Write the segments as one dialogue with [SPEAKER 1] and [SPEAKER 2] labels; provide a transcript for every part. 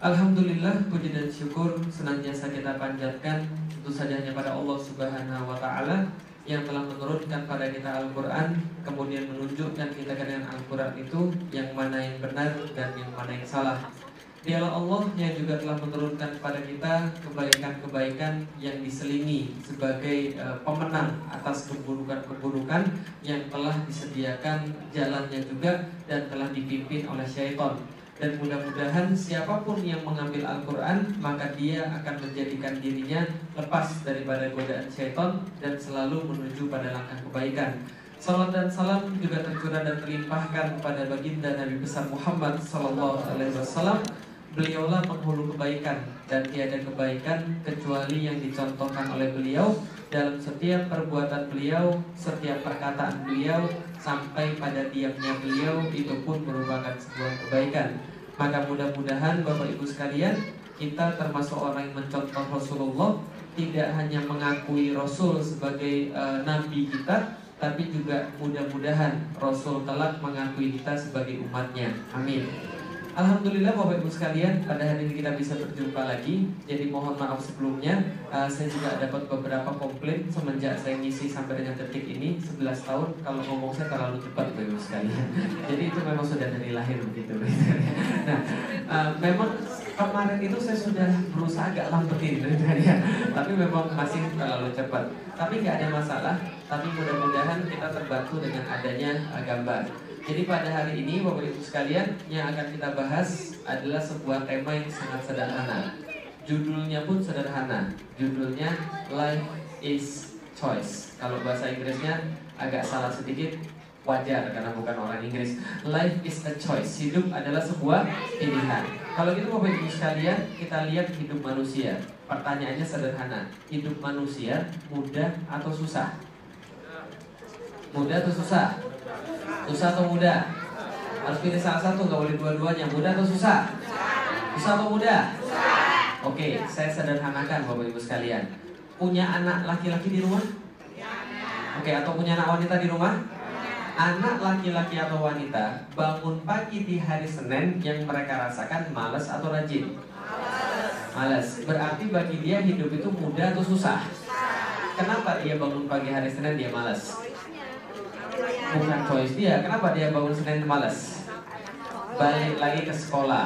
[SPEAKER 1] Alhamdulillah puji dan syukur senantiasa kita panjatkan tentu saja hanya pada Allah Subhanahu wa taala yang telah menurunkan pada kita Al-Qur'an kemudian menunjukkan kita dengan Al-Qur'an itu yang mana yang benar dan yang mana yang salah. Dialah Allah yang juga telah menurunkan kepada kita kebaikan-kebaikan yang diselingi sebagai uh, pemenang atas keburukan-keburukan yang telah disediakan jalannya juga dan telah dipimpin oleh syaitan. Dan mudah-mudahan siapa pun yang mengambil Al-Quran Maka dia akan menjadikan dirinya lepas daripada godaan syaitan Dan selalu menuju pada langkah kebaikan Salam dan salam juga tercurah dan terlimpahkan kepada baginda Nabi besar Muhammad Sallallahu Alaihi Wasallam beliaulah penghulu kebaikan dan tiada kebaikan kecuali yang dicontohkan oleh beliau dalam setiap perbuatan beliau, setiap perkataan beliau sampai pada diamnya beliau itu pun merupakan sebuah kebaikan. Maka mudah-mudahan Bapak Ibu sekalian kita termasuk orang yang mencontoh Rasulullah tidak hanya mengakui Rasul sebagai uh, nabi kita tapi juga mudah-mudahan Rasul telah mengakui kita sebagai umatnya. Amin. Alhamdulillah Bapak Ibu sekalian pada hari ini kita bisa berjumpa lagi Jadi mohon maaf sebelumnya uh, Saya juga dapat beberapa komplain semenjak saya ngisi sampai dengan detik ini 11 tahun Kalau ngomong saya terlalu cepat Bapak Ibu sekalian Jadi itu memang sudah dari lahir begitu memang kemarin itu saya sudah berusaha agak lambetin ya. Tapi memang masih terlalu cepat Tapi nggak ada masalah Tapi mudah-mudahan kita terbantu dengan adanya uh, gambar jadi pada hari ini Bapak Ibu sekalian yang akan kita bahas adalah sebuah tema yang sangat sederhana. Judulnya pun sederhana. Judulnya Life is Choice. Kalau bahasa Inggrisnya agak salah sedikit wajar karena bukan orang Inggris. Life is a choice. Hidup adalah sebuah pilihan. Kalau gitu Bapak Ibu sekalian, kita lihat hidup manusia. Pertanyaannya sederhana. Hidup manusia mudah atau susah? Mudah atau susah? Susah atau mudah? Harus pilih salah satu, nggak boleh dua-duanya. Mudah atau susah? Susah atau mudah? Oke, saya sederhanakan Bapak Ibu sekalian. Punya anak laki-laki di rumah? Oke, atau punya anak wanita di rumah? Anak laki-laki atau wanita bangun pagi di hari Senin yang mereka rasakan malas atau rajin? Malas. Berarti bagi dia hidup itu mudah atau susah? Kenapa dia bangun pagi hari Senin dia malas? bukan choice dia. Kenapa dia bangun Senin malas? Balik lagi ke sekolah,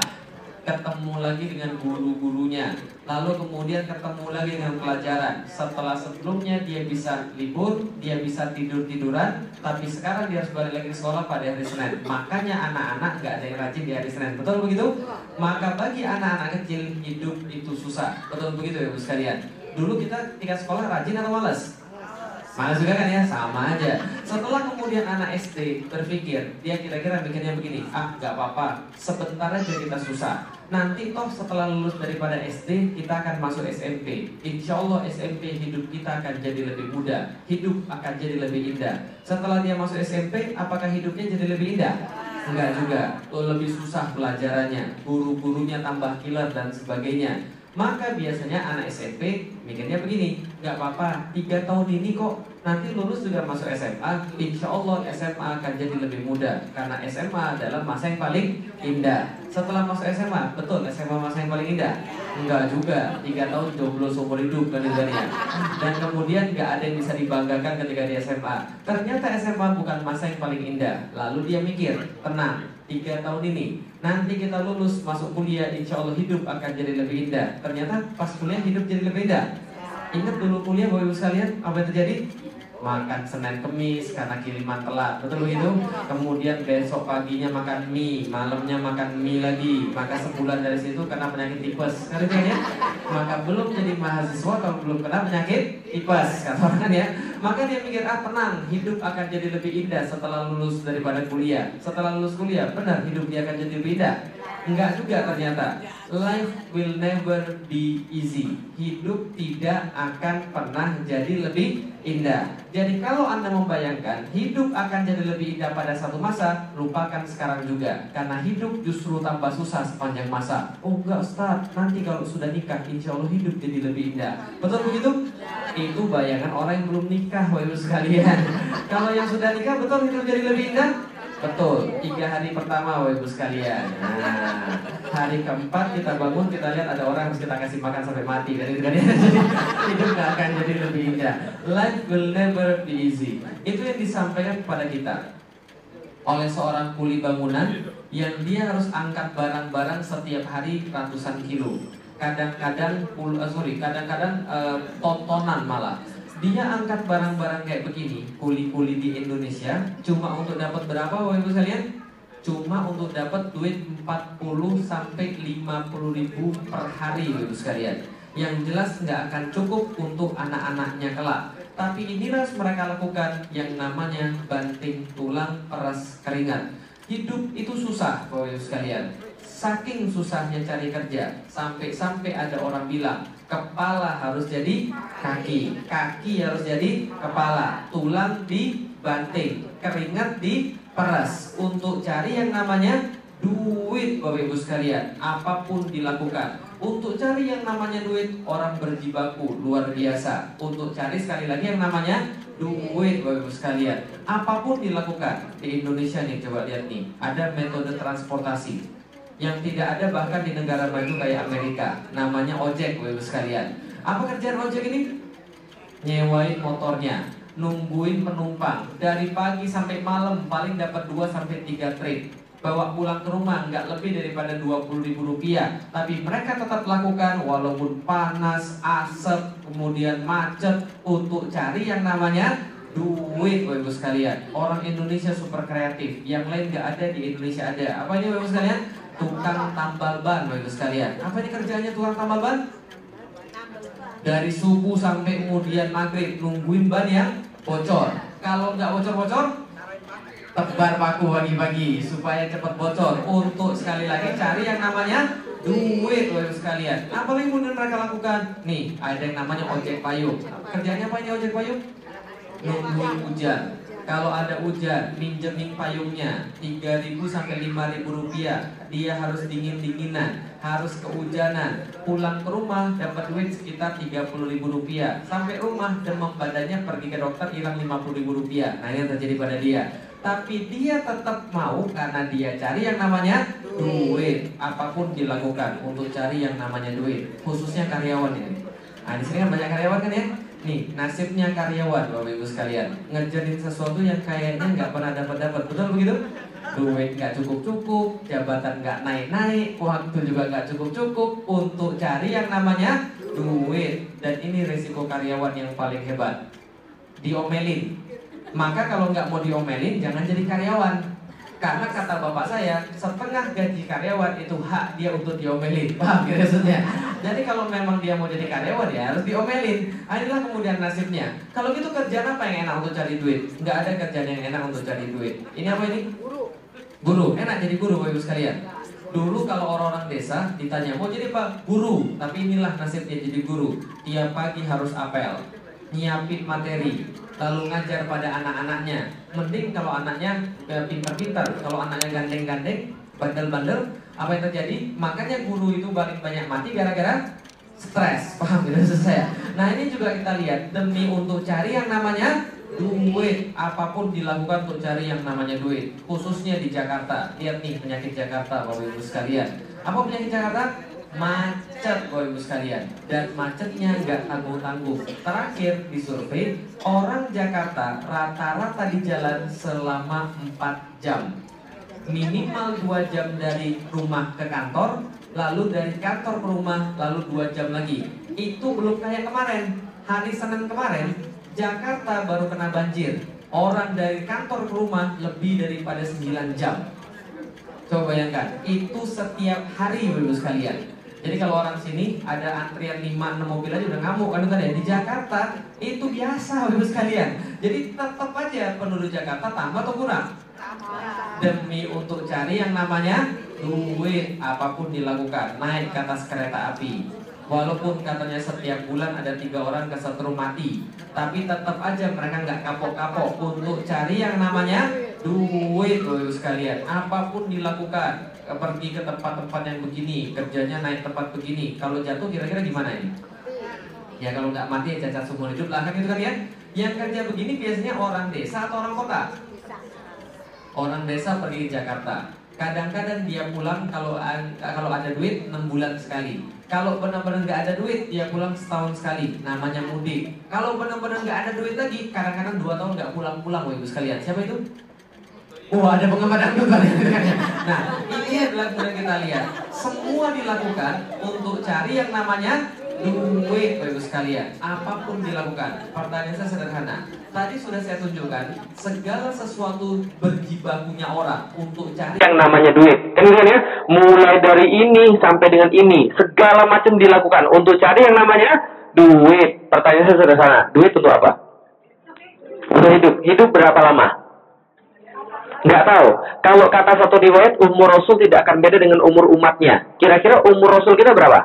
[SPEAKER 1] ketemu lagi dengan guru-gurunya, lalu kemudian ketemu lagi dengan pelajaran. Setelah sebelumnya dia bisa libur, dia bisa tidur-tiduran, tapi sekarang dia harus balik lagi ke sekolah pada hari Senin. Makanya anak-anak nggak ada yang rajin di hari Senin. Betul begitu? Maka bagi anak-anak kecil hidup itu susah. Betul begitu ya Bu sekalian? Dulu kita tingkat sekolah rajin atau malas? Malas juga kan ya? Sama aja. Setelah kemudian anak SD berpikir, dia kira-kira mikirnya begini, ah nggak apa-apa, sebentar aja kita susah. Nanti toh setelah lulus daripada SD, kita akan masuk SMP. Insya Allah SMP hidup kita akan jadi lebih mudah, hidup akan jadi lebih indah. Setelah dia masuk SMP, apakah hidupnya jadi lebih indah? Enggak juga, tuh lebih susah pelajarannya, guru-gurunya tambah killer dan sebagainya. Maka biasanya anak SMP mikirnya begini, nggak apa-apa, tiga tahun ini kok nanti lulus juga masuk SMA, insya Allah SMA akan jadi lebih mudah karena SMA adalah masa yang paling indah. Setelah masuk SMA, betul SMA masa yang paling indah? Enggak juga, tiga tahun jomblo seumur hidup kan ya. Dan kemudian nggak ada yang bisa dibanggakan ketika di SMA. Ternyata SMA bukan masa yang paling indah. Lalu dia mikir, tenang, tiga tahun ini nanti kita lulus masuk kuliah insya Allah hidup akan jadi lebih indah ternyata pas kuliah hidup jadi lebih indah ingat dulu kuliah bapak ibu sekalian apa yang terjadi? Makan Senin Kemis karena kiriman telat. Betul begitu? Kemudian besok paginya makan mie malamnya makan mie lagi. Maka sebulan dari situ kena penyakit tipes. Ngerti ya? Maka belum jadi mahasiswa kalau belum kena penyakit tipes. Kata orang kan ya Maka dia mikir, ah tenang, hidup akan jadi lebih indah setelah lulus daripada kuliah. Setelah lulus kuliah, benar hidup dia akan jadi indah. Enggak juga ternyata. Life will never be easy. Hidup tidak akan pernah jadi lebih indah. Jadi kalau Anda membayangkan hidup akan jadi lebih indah pada satu masa, lupakan sekarang juga. Karena hidup justru tambah susah sepanjang masa. Oh enggak Ustaz, nanti kalau sudah nikah insya Allah hidup jadi lebih indah. Betul begitu? Itu bayangan orang yang belum nikah, Bapak sekalian. kalau yang sudah nikah, betul hidup jadi lebih indah? Betul, tiga hari pertama Bapak Ibu sekalian. Nah, hari keempat kita bangun, kita lihat ada orang harus kita kasih makan sampai mati. Dan itu kan jadi hidup gak akan jadi lebih indah. Life will never be easy. Itu yang disampaikan kepada kita Oleh seorang kuli bangunan Yang dia harus angkat barang-barang setiap hari ratusan kilo. Kadang-kadang, uh, sorry, kadang-kadang uh, tontonan malah dia angkat barang-barang kayak begini kuli-kuli di Indonesia cuma untuk dapat berapa Bapak Ibu sekalian? Cuma untuk dapat duit 40 sampai 50 ribu per hari Bapak Ibu sekalian. Yang jelas nggak akan cukup untuk anak-anaknya kelak. Tapi inilah mereka lakukan yang namanya banting tulang peras keringat. Hidup itu susah Bapak Ibu sekalian. Saking susahnya cari kerja Sampai-sampai ada orang bilang Kepala harus jadi kaki. Kaki harus jadi kepala. Tulang dibanting. Keringat diperas. Untuk cari yang namanya duit Bapak Ibu sekalian Apa pun dilakukan. Untuk cari yang namanya duit Orang berjibaku luar biasa. Untuk cari sekali lagi yang namanya duit Bapak Ibu sekalian. Apa pun dilakukan Di Indonesia nih coba lihat nih. Ada metode transportasi yang tidak ada bahkan di negara maju kayak Amerika. Namanya ojek Ibu sekalian. Apa kerjaan ojek ini? Nyewain motornya nungguin penumpang. Dari pagi sampai malam paling dapat 2 sampai 3 trip. Bawa pulang ke rumah nggak lebih daripada 20 ribu rupiah. Tapi mereka tetap lakukan walaupun panas asap kemudian macet untuk cari yang namanya duit Bapak Ibu sekalian. Orang Indonesia super kreatif yang lain nggak ada di Indonesia ada. Apa ini Bapak Ibu sekalian tukang tambal ban Bapak sekalian. Apa ini kerjanya tukang tambal ban? Dari subuh sampai kemudian maghrib nungguin ban yang bocor. Kalau nggak bocor-bocor, tebar paku pagi-pagi supaya cepat bocor. Untuk sekali lagi cari yang namanya duit Bapak sekalian. Apa yang kemudian mereka lakukan? Nih, ada yang namanya ojek payung. Kerjanya apa ini ojek payung? Nungguin hujan kalau ada hujan, minjemin payungnya 3.000 sampai 5.000 rupiah. Dia harus dingin-dinginan, harus kehujanan. Pulang ke rumah dapat duit sekitar 30.000 rupiah. Sampai rumah demam badannya pergi ke dokter hilang 50.000 rupiah. Nah yang terjadi pada dia. Tapi dia tetap mau karena dia cari yang namanya duit. Apa pun dilakukan untuk cari yang namanya duit. Khususnya karyawan ini. Nah di sini kan banyak karyawan kan ya Nih, nasibnya karyawan Bapak Ibu sekalian. Ngejarin sesuatu yang kayaknya nggak pernah dapat-dapat. Betul begitu? Duit nggak cukup-cukup Jabatan nggak naik-naik Waktu juga nggak cukup-cukup Untuk cari yang namanya duit. Dan ini resiko karyawan yang paling hebat. Diomelin. Maka kalau nggak mau diomelin Jangan jadi karyawan karena kata bapak saya, setengah gaji karyawan itu hak dia untuk diomelin. Paham ya maksudnya? Jadi kalau memang dia mau jadi karyawan ya harus diomelin. Inilah kemudian nasibnya. Kalau gitu kerjaan apa yang enak untuk cari duit? Nggak ada kerjaan yang enak untuk cari duit. Ini apa ini? Guru. Guru. Enak jadi guru Bapak Ibu sekalian. Dulu kalau orang-orang desa ditanya mau jadi apa? Guru. Tapi inilah nasibnya jadi guru. Tiap pagi harus apel, nyiapin materi, lalu ngajar pada anak-anaknya. Mending kalau anaknya ya, pintar-pintar, kalau anaknya gandeng-gandeng, bandel-bandel, apa yang terjadi? Makanya guru itu paling banyak mati gara-gara stres, paham gitu saya? Nah ini juga kita lihat demi untuk cari yang namanya duit apa pun dilakukan untuk cari yang namanya duit khususnya di Jakarta lihat nih penyakit Jakarta bapak ibu sekalian apa penyakit Jakarta macet Bapak Ibu sekalian. Dan macetnya nggak tanggung-tanggung. Terakhir di survei orang Jakarta rata-rata di jalan selama 4 jam. Minimal 2 jam dari rumah ke kantor lalu dari kantor ke rumah lalu 2 jam lagi. Itu belum kayak kemarin. Hari Senin kemarin Jakarta baru kena banjir. Orang dari kantor ke rumah lebih daripada 9 jam. Coba bayangkan, itu setiap hari Ibu sekalian Jadi kalau orang sini ada antrian 5 6 mobil aja udah ngamuk kan kan ya. Di Jakarta itu biasa Bapak sekalian. Jadi tetap aja penduduk Jakarta tambah atau kurang? Demi untuk cari yang namanya duit apa pun dilakukan naik ke atas kereta api Walaupun katanya setiap bulan ada tiga orang kesetrum mati Tapi tetap aja mereka nggak kapok-kapok Untuk cari yang namanya duit loh sekalian Apa pun dilakukan Pergi ke tempat-tempat yang begini Kerjanya naik tempat begini Kalau jatuh kira-kira gimana ini? Ya kalau nggak mati ya cacat seumur hidup lah kan itu kan ya Yang kerja begini biasanya orang desa atau orang kota? Orang desa pergi ke Jakarta Kadang-kadang dia pulang kalau kalau ada duit 6 bulan sekali. Kalau benar-benar nggak ada duit, dia pulang setahun sekali. Namanya mudik. Kalau benar-benar nggak ada duit lagi, kadang-kadang dua tahun nggak pulang-pulang, ibu sekalian. Siapa itu? Wah, ada penggemar dangdut Nah, ini adalah kemudian kita lihat. Semua dilakukan untuk cari yang namanya duit, ibu sekalian. Apa pun dilakukan. Pertanyaan saya sederhana Tadi sudah saya tunjukkan segala sesuatu berjibakunya orang untuk cari
[SPEAKER 2] yang namanya duit. Kan ya, mulai dari ini sampai dengan ini, segala macam dilakukan untuk cari yang namanya duit. Pertanyaan saya sederhana, duit untuk apa? Untuk hidup. Hidup berapa lama? Nggak tahu. Kalau kata satu riwayat, umur Rasul tidak akan beda dengan umur umatnya. Kira-kira umur Rasul kita berapa?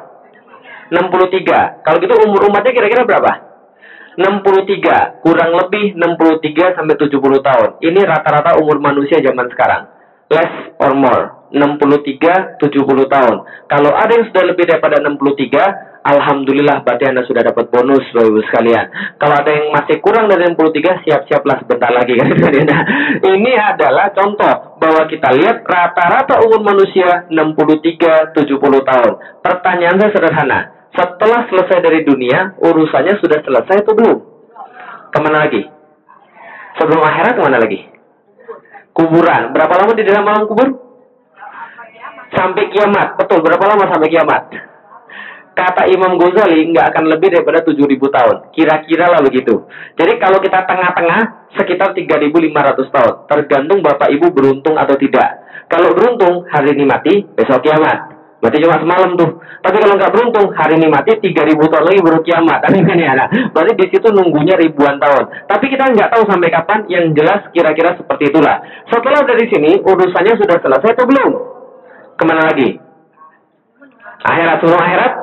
[SPEAKER 2] 63. Kalau gitu umur umatnya kira-kira berapa? 63, kurang lebih 63 sampai 70 tahun. Ini rata-rata umur manusia zaman sekarang. Less or more. 63, 70 tahun. Kalau ada yang sudah lebih daripada 63, Alhamdulillah berarti Anda sudah dapat bonus Bapak Ibu sekalian. Kalau ada yang masih kurang dari 63, siap-siaplah sebentar lagi kan. Ini adalah contoh bahwa kita lihat rata-rata umur manusia 63, 70 tahun. Pertanyaan saya sederhana setelah selesai dari dunia, urusannya sudah selesai atau belum? Ke mana lagi? Sebelum akhirat ke mana lagi? Kuburan. Berapa lama di dalam alam kubur? Sampai kiamat. Betul, berapa lama sampai kiamat? Kata Imam Ghazali nggak akan lebih daripada 7.000 tahun. Kira-kira lah begitu. Jadi kalau kita tengah-tengah, sekitar 3.500 tahun. Tergantung Bapak Ibu beruntung atau tidak. Kalau beruntung, hari ini mati, besok kiamat. Berarti cuma semalam tuh. Tapi kalau nggak beruntung, hari ini mati 3000 tahun lagi baru kiamat. Kan ini ya. Nah, berarti di situ nunggunya ribuan tahun. Tapi kita nggak tahu sampai kapan. Yang jelas kira-kira seperti itulah. Setelah dari sini urusannya sudah selesai atau belum? Ke mana lagi? Akhirat, sebelum akhirat?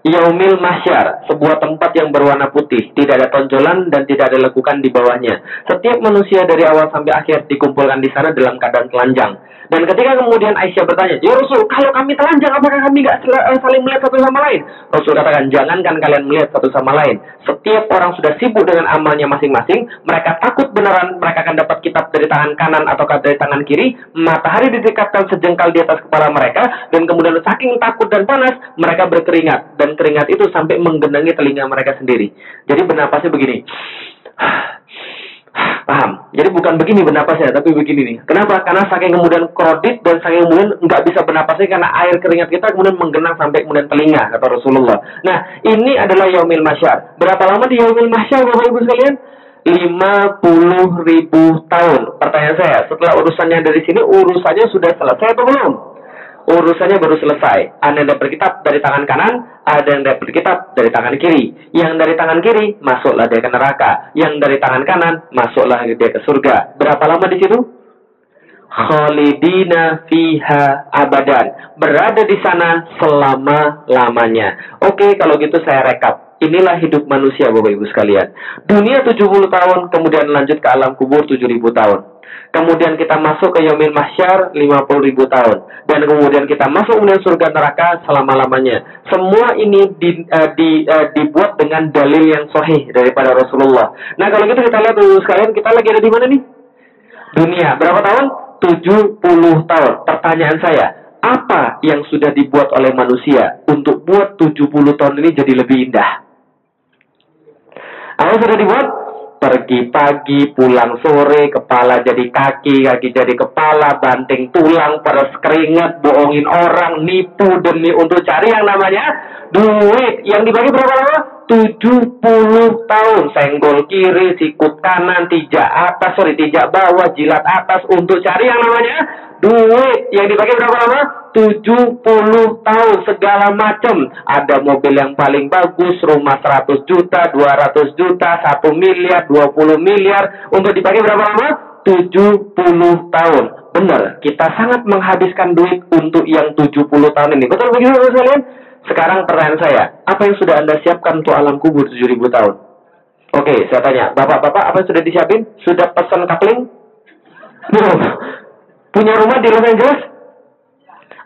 [SPEAKER 2] Yaumil Mahsyar, sebuah tempat yang berwarna putih, tidak ada tonjolan dan tidak ada lekukan di bawahnya. Setiap manusia dari awal sampai akhir dikumpulkan di sana dalam keadaan telanjang. Dan ketika kemudian Aisyah bertanya, Ya Rasul, kalau kami telanjang, apakah kami nggak eh, saling melihat satu sama lain? Rasul katakan, jangankan kalian melihat satu sama lain. Setiap orang sudah sibuk dengan amalnya masing-masing, mereka takut beneran mereka akan dapat kitab dari tangan kanan atau dari tangan kiri, matahari didekatkan sejengkal di atas kepala mereka, dan kemudian saking takut dan panas, mereka berkeringat. Dan keringat itu sampai menggenangi telinga mereka sendiri. Jadi bernapasnya begini. Paham? Jadi bukan begini bernapasnya, tapi begini nih. Kenapa? Karena saking kemudian krodit dan saking kemudian nggak bisa bernapasnya karena air keringat kita kemudian menggenang sampai kemudian telinga, kata Rasulullah. Nah, ini adalah Yaumil Masyar. Berapa lama di Yaumil Masyar, Bapak Ibu sekalian? 50 ribu tahun. Pertanyaan saya, setelah urusannya dari sini, urusannya sudah selesai atau belum? Urusannya baru selesai. Yang dapat kitab dari tangan kanan, ada yang dapat kitab dari tangan kiri. Yang dari tangan kiri, masuklah dia ke neraka. Yang dari tangan kanan, masuklah dia ke surga. Berapa lama di situ? Khalidina fiha abadan. Berada di sana selama-lamanya. Oke, kalau gitu saya rekap. Inilah hidup manusia Bapak Ibu sekalian. Dunia 70 tahun, kemudian lanjut ke alam kubur 7000 tahun. Kemudian kita masuk ke Yomil Mahsyar 50 ribu tahun. Dan kemudian kita masuk kemudian surga neraka selama-lamanya. Semua ini di, uh, di, uh, dibuat dengan dalil yang sahih daripada Rasulullah. Nah kalau gitu kita lihat dulu sekalian, kita lagi ada di mana nih? Dunia. Berapa tahun? 70 tahun. Pertanyaan saya, apa yang sudah dibuat oleh manusia untuk buat 70 tahun ini jadi lebih indah? Apa sudah dibuat? pergi pagi, pulang sore, kepala jadi kaki, kaki jadi kepala, banting tulang, peres keringat, bohongin orang, nipu demi untuk cari yang namanya duit. Yang dibagi berapa lama? 70 tahun senggol kiri, sikut kanan, tijak atas, sorry, tijak bawah, jilat atas untuk cari yang namanya duit. Yang dipakai berapa lama? 70 tahun segala macam. Ada mobil yang paling bagus, rumah 100 juta, 200 juta, 1 miliar, 20 miliar. Untuk dipakai berapa lama? 70 tahun. Benar, kita sangat menghabiskan duit untuk yang 70 tahun ini. Betul begitu, kalian? Sekarang pertanyaan saya, apa yang sudah Anda siapkan untuk alam kubur 7000 tahun? Oke, saya tanya, Bapak-bapak apa yang sudah disiapin? Sudah pesan kapling? Belum. Punya rumah di Los Angeles?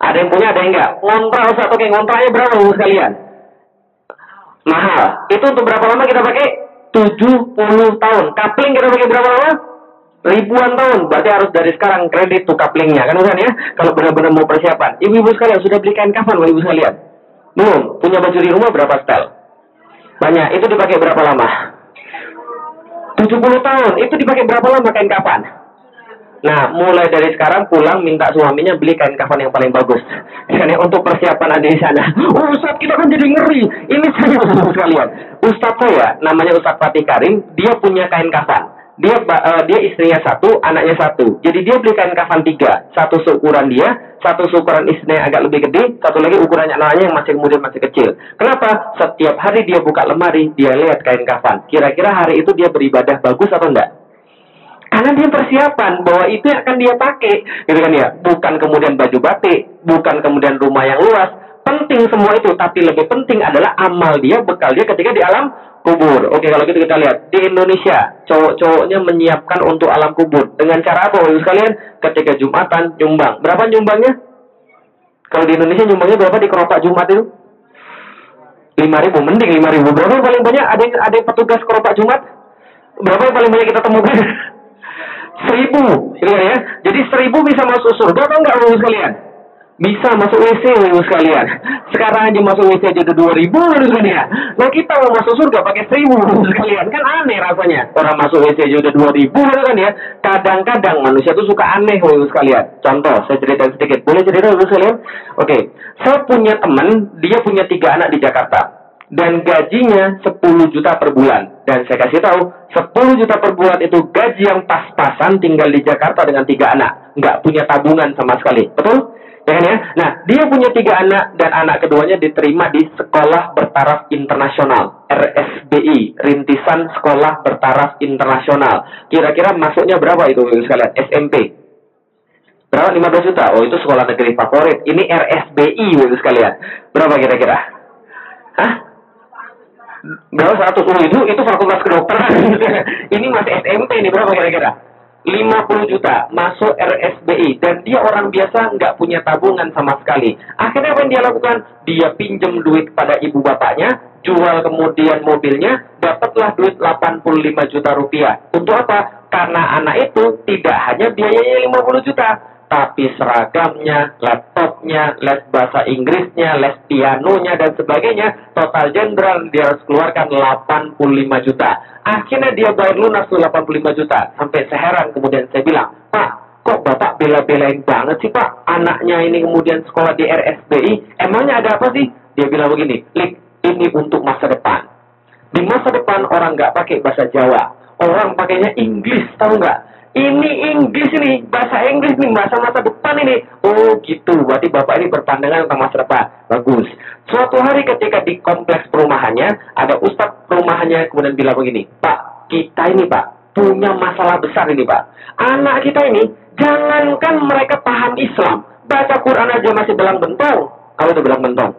[SPEAKER 2] Ada yang punya, ada yang enggak? Ngontrak Ustaz, oke, ngontraknya berapa sekalian? Mahal. Itu untuk berapa lama kita pakai? 70 tahun. Kapling kita pakai berapa lama? ribuan tahun berarti harus dari sekarang kredit tuh kaplingnya kan Ustaz ya kalau benar-benar mau persiapan ibu-ibu sekalian sudah beli kain kafan ibu sekalian belum. Punya baju di rumah berapa setel? Banyak. Itu dipakai berapa lama? 70 tahun. Itu dipakai berapa lama kain kafan? Nah, mulai dari sekarang pulang minta suaminya beli kain kafan yang paling bagus. Karena untuk persiapan ada di sana. Oh, Ustaz, kita kan jadi ngeri. Ini saya sekalian. Ustaz saya, namanya Ustaz Fatih Karim, dia punya kain kafan dia uh, dia istrinya satu, anaknya satu. Jadi dia beli kain kafan tiga, satu seukuran dia, satu seukuran istrinya agak lebih gede, satu lagi ukurannya anaknya yang masih kemudian masih kecil. Kenapa? Setiap hari dia buka lemari, dia lihat kain kafan. Kira-kira hari itu dia beribadah bagus atau enggak? Karena dia persiapan bahwa itu akan dia pakai, gitu kan ya. Bukan kemudian baju batik, bukan kemudian rumah yang luas. Penting semua itu, tapi lebih penting adalah amal dia, bekal dia ketika di alam kubur. Oke, kalau gitu kita lihat di Indonesia, cowok-cowoknya menyiapkan untuk alam kubur dengan cara apa? Bapak sekalian, ketika Jumatan nyumbang. Berapa nyumbangnya? Kalau di Indonesia nyumbangnya berapa di keropak Jumat itu? Lima ribu, mending lima ribu. Berapa yang paling banyak? Ada yang ada yang petugas keropak Jumat? Berapa yang paling banyak kita temukan? seribu, ya. Jadi seribu bisa masuk surga atau enggak, Bapak sekalian? Bisa masuk WC ibu sekalian. Sekarang aja masuk WC aja udah dua ribu ya. Nah kita mau masuk surga pakai seribu sekalian kan aneh rasanya. Orang masuk WC aja udah dua ribu kan ya. Kadang-kadang manusia tuh suka aneh ibu sekalian. Contoh saya cerita sedikit. Boleh cerita ibu sekalian? Oke, saya punya teman dia punya tiga anak di Jakarta dan gajinya 10 juta per bulan. Dan saya kasih tahu, 10 juta per bulan itu gaji yang pas-pasan tinggal di Jakarta dengan tiga anak. Nggak punya tabungan sama sekali. Betul? Ya kan ya? Nah, dia punya tiga anak dan anak keduanya diterima di Sekolah Bertaraf Internasional, RSBI, Rintisan Sekolah Bertaraf Internasional. Kira-kira masuknya berapa itu sekalian? SMP. Berapa? 15 juta. Oh, itu sekolah negeri favorit. Ini RSBI Bapak sekalian. Berapa kira-kira? Hah? Berapa satu? Oh, itu itu fakultas kedokteran. ini masih SMP ini berapa kira-kira? 50 juta masuk RSBI dan dia orang biasa nggak punya tabungan sama sekali. Akhirnya apa yang dia lakukan? Dia pinjam duit pada ibu bapaknya, jual kemudian mobilnya, dapatlah duit 85 juta rupiah. Untuk apa? Karena anak itu tidak hanya biayanya 50 juta, tapi seragamnya, laptopnya, les bahasa Inggrisnya, les pianonya, dan sebagainya, total jenderal dia harus keluarkan 85 juta. Akhirnya dia bayar lunas tuh 85 juta. Sampai seheran kemudian saya bilang, Pak, kok Bapak bela-belain banget sih Pak? Anaknya ini kemudian sekolah di RSBI, emangnya ada apa sih? Dia bilang begini, Lik, ini untuk masa depan. Di masa depan orang nggak pakai bahasa Jawa. Orang pakainya Inggris, tahu nggak? Ini Inggris ini, bahasa Inggris nih, masa-masa depan ini. Oh gitu, berarti Bapak ini berpandangan tentang masa depan. Bagus. Suatu hari ketika di kompleks perumahannya, ada ustadz perumahannya kemudian bilang begini, Pak, kita ini Pak, punya masalah besar ini Pak. Anak kita ini, jangankan mereka paham Islam, baca Quran aja masih belang bentong. Kalau udah belang bentong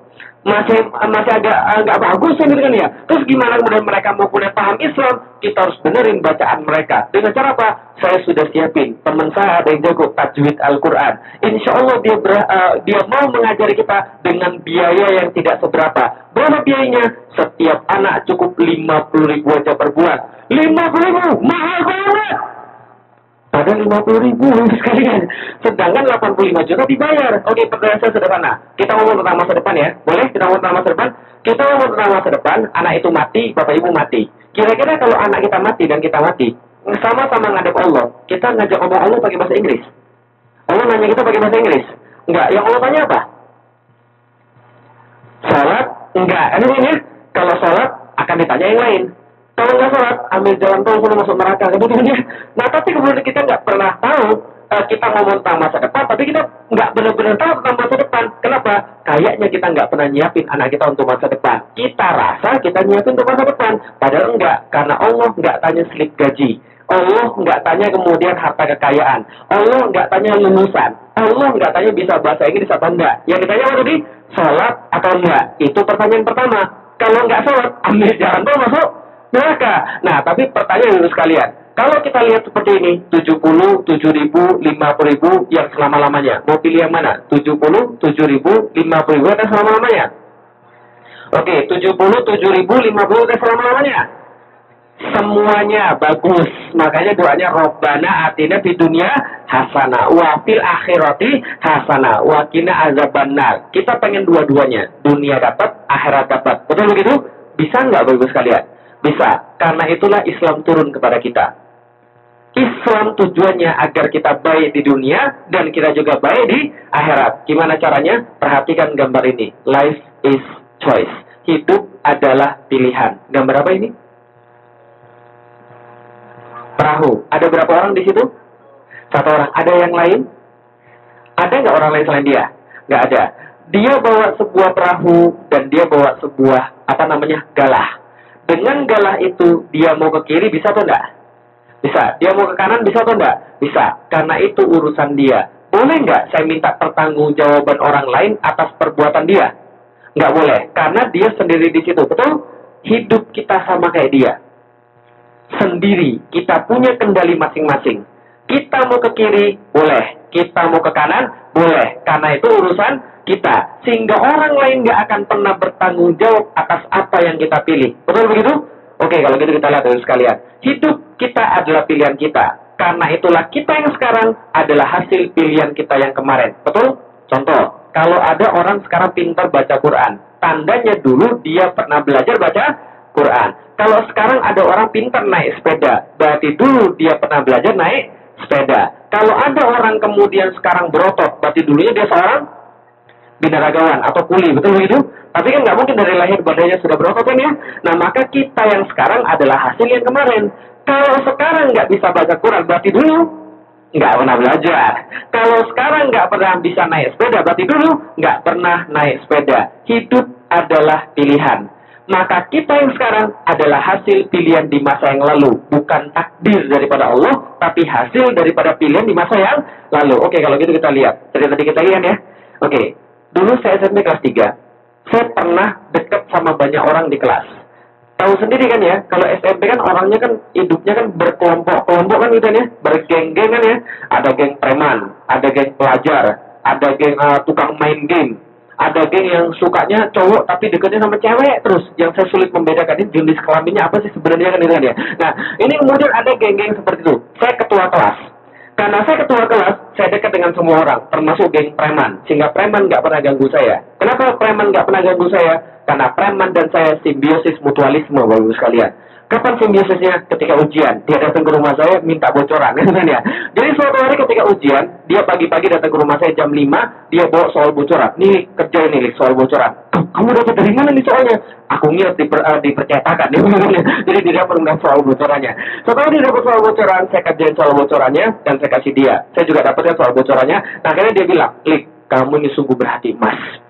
[SPEAKER 2] masih masih agak agak bagus gitu kan ya. Terus gimana kemudian mereka mau kuliah paham Islam? Kita harus benerin bacaan mereka. Dengan cara apa? Saya sudah siapin. Teman saya ada yang jago tajwid Al-Quran. Insya Allah dia ber, uh, dia mau mengajari kita dengan biaya yang tidak seberapa. Berapa biayanya? Setiap anak cukup 50 ribu aja per bulan. 50 ribu? Mahal banget! Pada 50 ribu sekalian. Sedangkan 85 juta dibayar. Oke, pertanyaan saya sederhana. Kita ngomong tentang masa depan ya. Boleh kita ngomong tentang masa depan? Kita ngomong tentang masa depan, anak itu mati, bapak ibu mati. Kira-kira kalau anak kita mati dan kita mati, sama-sama ngadep Allah, kita ngajak ngomong Allah pakai bahasa Inggris. Allah nanya kita pakai bahasa Inggris. Enggak, yang Allah tanya apa? Salat? Enggak. Ini ini kalau salat akan ditanya yang lain. Kalau nggak sholat, ambil jalan tol sudah masuk neraka. Kemudian dia, nah tapi kemudian kita nggak pernah tahu uh, kita ngomong tentang masa depan, tapi kita nggak benar-benar tahu tentang masa depan. Kenapa? Kayaknya kita nggak pernah nyiapin anak kita untuk masa depan. Kita rasa kita nyiapin untuk masa depan, padahal enggak, karena Allah nggak tanya slip gaji. Allah nggak tanya kemudian harta kekayaan. Allah nggak tanya lulusan. Allah nggak tanya bisa bahasa Inggris atau enggak. Yang ditanya apa tadi? Sholat atau enggak? Itu pertanyaan pertama. Kalau nggak sholat, ambil jalan tuh masuk neraka. Nah, tapi pertanyaan dulu sekalian. Kalau kita lihat seperti ini, 70, 7 ribu, 50 ribu yang selama-lamanya. Mau pilih yang mana? 70, 7 ribu, 50 ribu atau selama-lamanya? Oke, 70, 7 ribu, 50 atau selama-lamanya? Semuanya bagus. Makanya doanya Robbana atina di dunia hasana. Wa fil akhirati hasana. Wa kina azabannar. Kita pengen dua-duanya. Dunia dapat, akhirat dapat. Betul begitu? Bisa nggak bagus sekalian? Bisa. Karena itulah Islam turun kepada kita. Islam tujuannya agar kita baik di dunia dan kita juga baik di akhirat. Gimana caranya? Perhatikan gambar ini. Life is choice. Hidup adalah pilihan. Gambar apa ini? Perahu. Ada berapa orang di situ? Satu orang. Ada yang lain? Ada nggak orang lain selain dia? Nggak ada. Dia bawa sebuah perahu dan dia bawa sebuah apa namanya galah. Dengan galah itu dia mau ke kiri bisa atau enggak? Bisa. Dia mau ke kanan bisa atau enggak? Bisa. Karena itu urusan dia. Boleh nggak saya minta pertanggungjawaban orang lain atas perbuatan dia? Nggak boleh. Karena dia sendiri di situ. Betul? Hidup kita sama kayak dia. Sendiri. Kita punya kendali masing-masing. Kita mau ke kiri, boleh. Kita mau ke kanan, boleh. Karena itu urusan kita. Sehingga orang lain nggak akan pernah bertanggung jawab atas apa yang kita pilih. Betul begitu? Oke, kalau gitu kita lihat dulu sekalian. Hidup kita adalah pilihan kita. Karena itulah kita yang sekarang adalah hasil pilihan kita yang kemarin. Betul? Contoh, kalau ada orang sekarang pintar baca Quran, tandanya dulu dia pernah belajar baca Quran. Kalau sekarang ada orang pintar naik sepeda, berarti dulu dia pernah belajar naik sepeda. Kalau ada orang kemudian sekarang berotot, berarti dulunya dia seorang binaragawan atau kuli, betul begitu? Tapi kan nggak mungkin dari lahir badannya sudah berotot kan ya? Nah maka kita yang sekarang adalah hasil yang kemarin. Kalau sekarang nggak bisa baca Quran, berarti dulu nggak pernah belajar. Kalau sekarang nggak pernah bisa naik sepeda, berarti dulu nggak pernah naik sepeda. Hidup adalah pilihan. Maka kita yang sekarang adalah hasil pilihan di masa yang lalu. Bukan takdir daripada Allah, tapi hasil daripada pilihan di masa yang lalu. Oke, kalau gitu kita lihat. Tadi tadi kita lihat ya. Oke, dulu saya SMP kelas 3. Saya pernah dekat sama banyak orang di kelas. Tahu sendiri kan ya, kalau SMP kan orangnya kan hidupnya kan berkelompok-kelompok kan gitu kan ya, bergeng-geng kan ya. Ada geng preman, ada geng pelajar, ada geng uh, tukang main game, ada geng yang sukanya cowok tapi deketnya sama cewek terus yang saya sulit membedakan ini jenis kelaminnya apa sih sebenarnya kan itu kan ya nah ini kemudian ada geng-geng seperti itu saya ketua kelas karena saya ketua kelas saya dekat dengan semua orang termasuk geng preman. Sehingga preman nggak pernah ganggu saya. Kenapa preman nggak pernah ganggu saya? Karena preman dan saya simbiosis mutualisme bapak sekalian Kapan simbiosisnya? Ketika ujian. Dia datang ke rumah saya minta bocoran. Kan ya? Jadi suatu hari ketika ujian, dia pagi-pagi datang ke rumah saya jam 5, dia bawa soal bocoran. Nih, kerja ini soal bocoran. Kamu dapat dari mana nih soalnya? Aku ngeliat di, per, uh, di percetakan. Jadi dia dapat soal bocorannya. Setelah dia dapat soal bocoran, saya kerjain soal bocorannya, dan saya kasih dia. Saya juga dapatnya soal bocorannya. Nah, akhirnya dia bilang, Lik, kamu ini sungguh berhati mas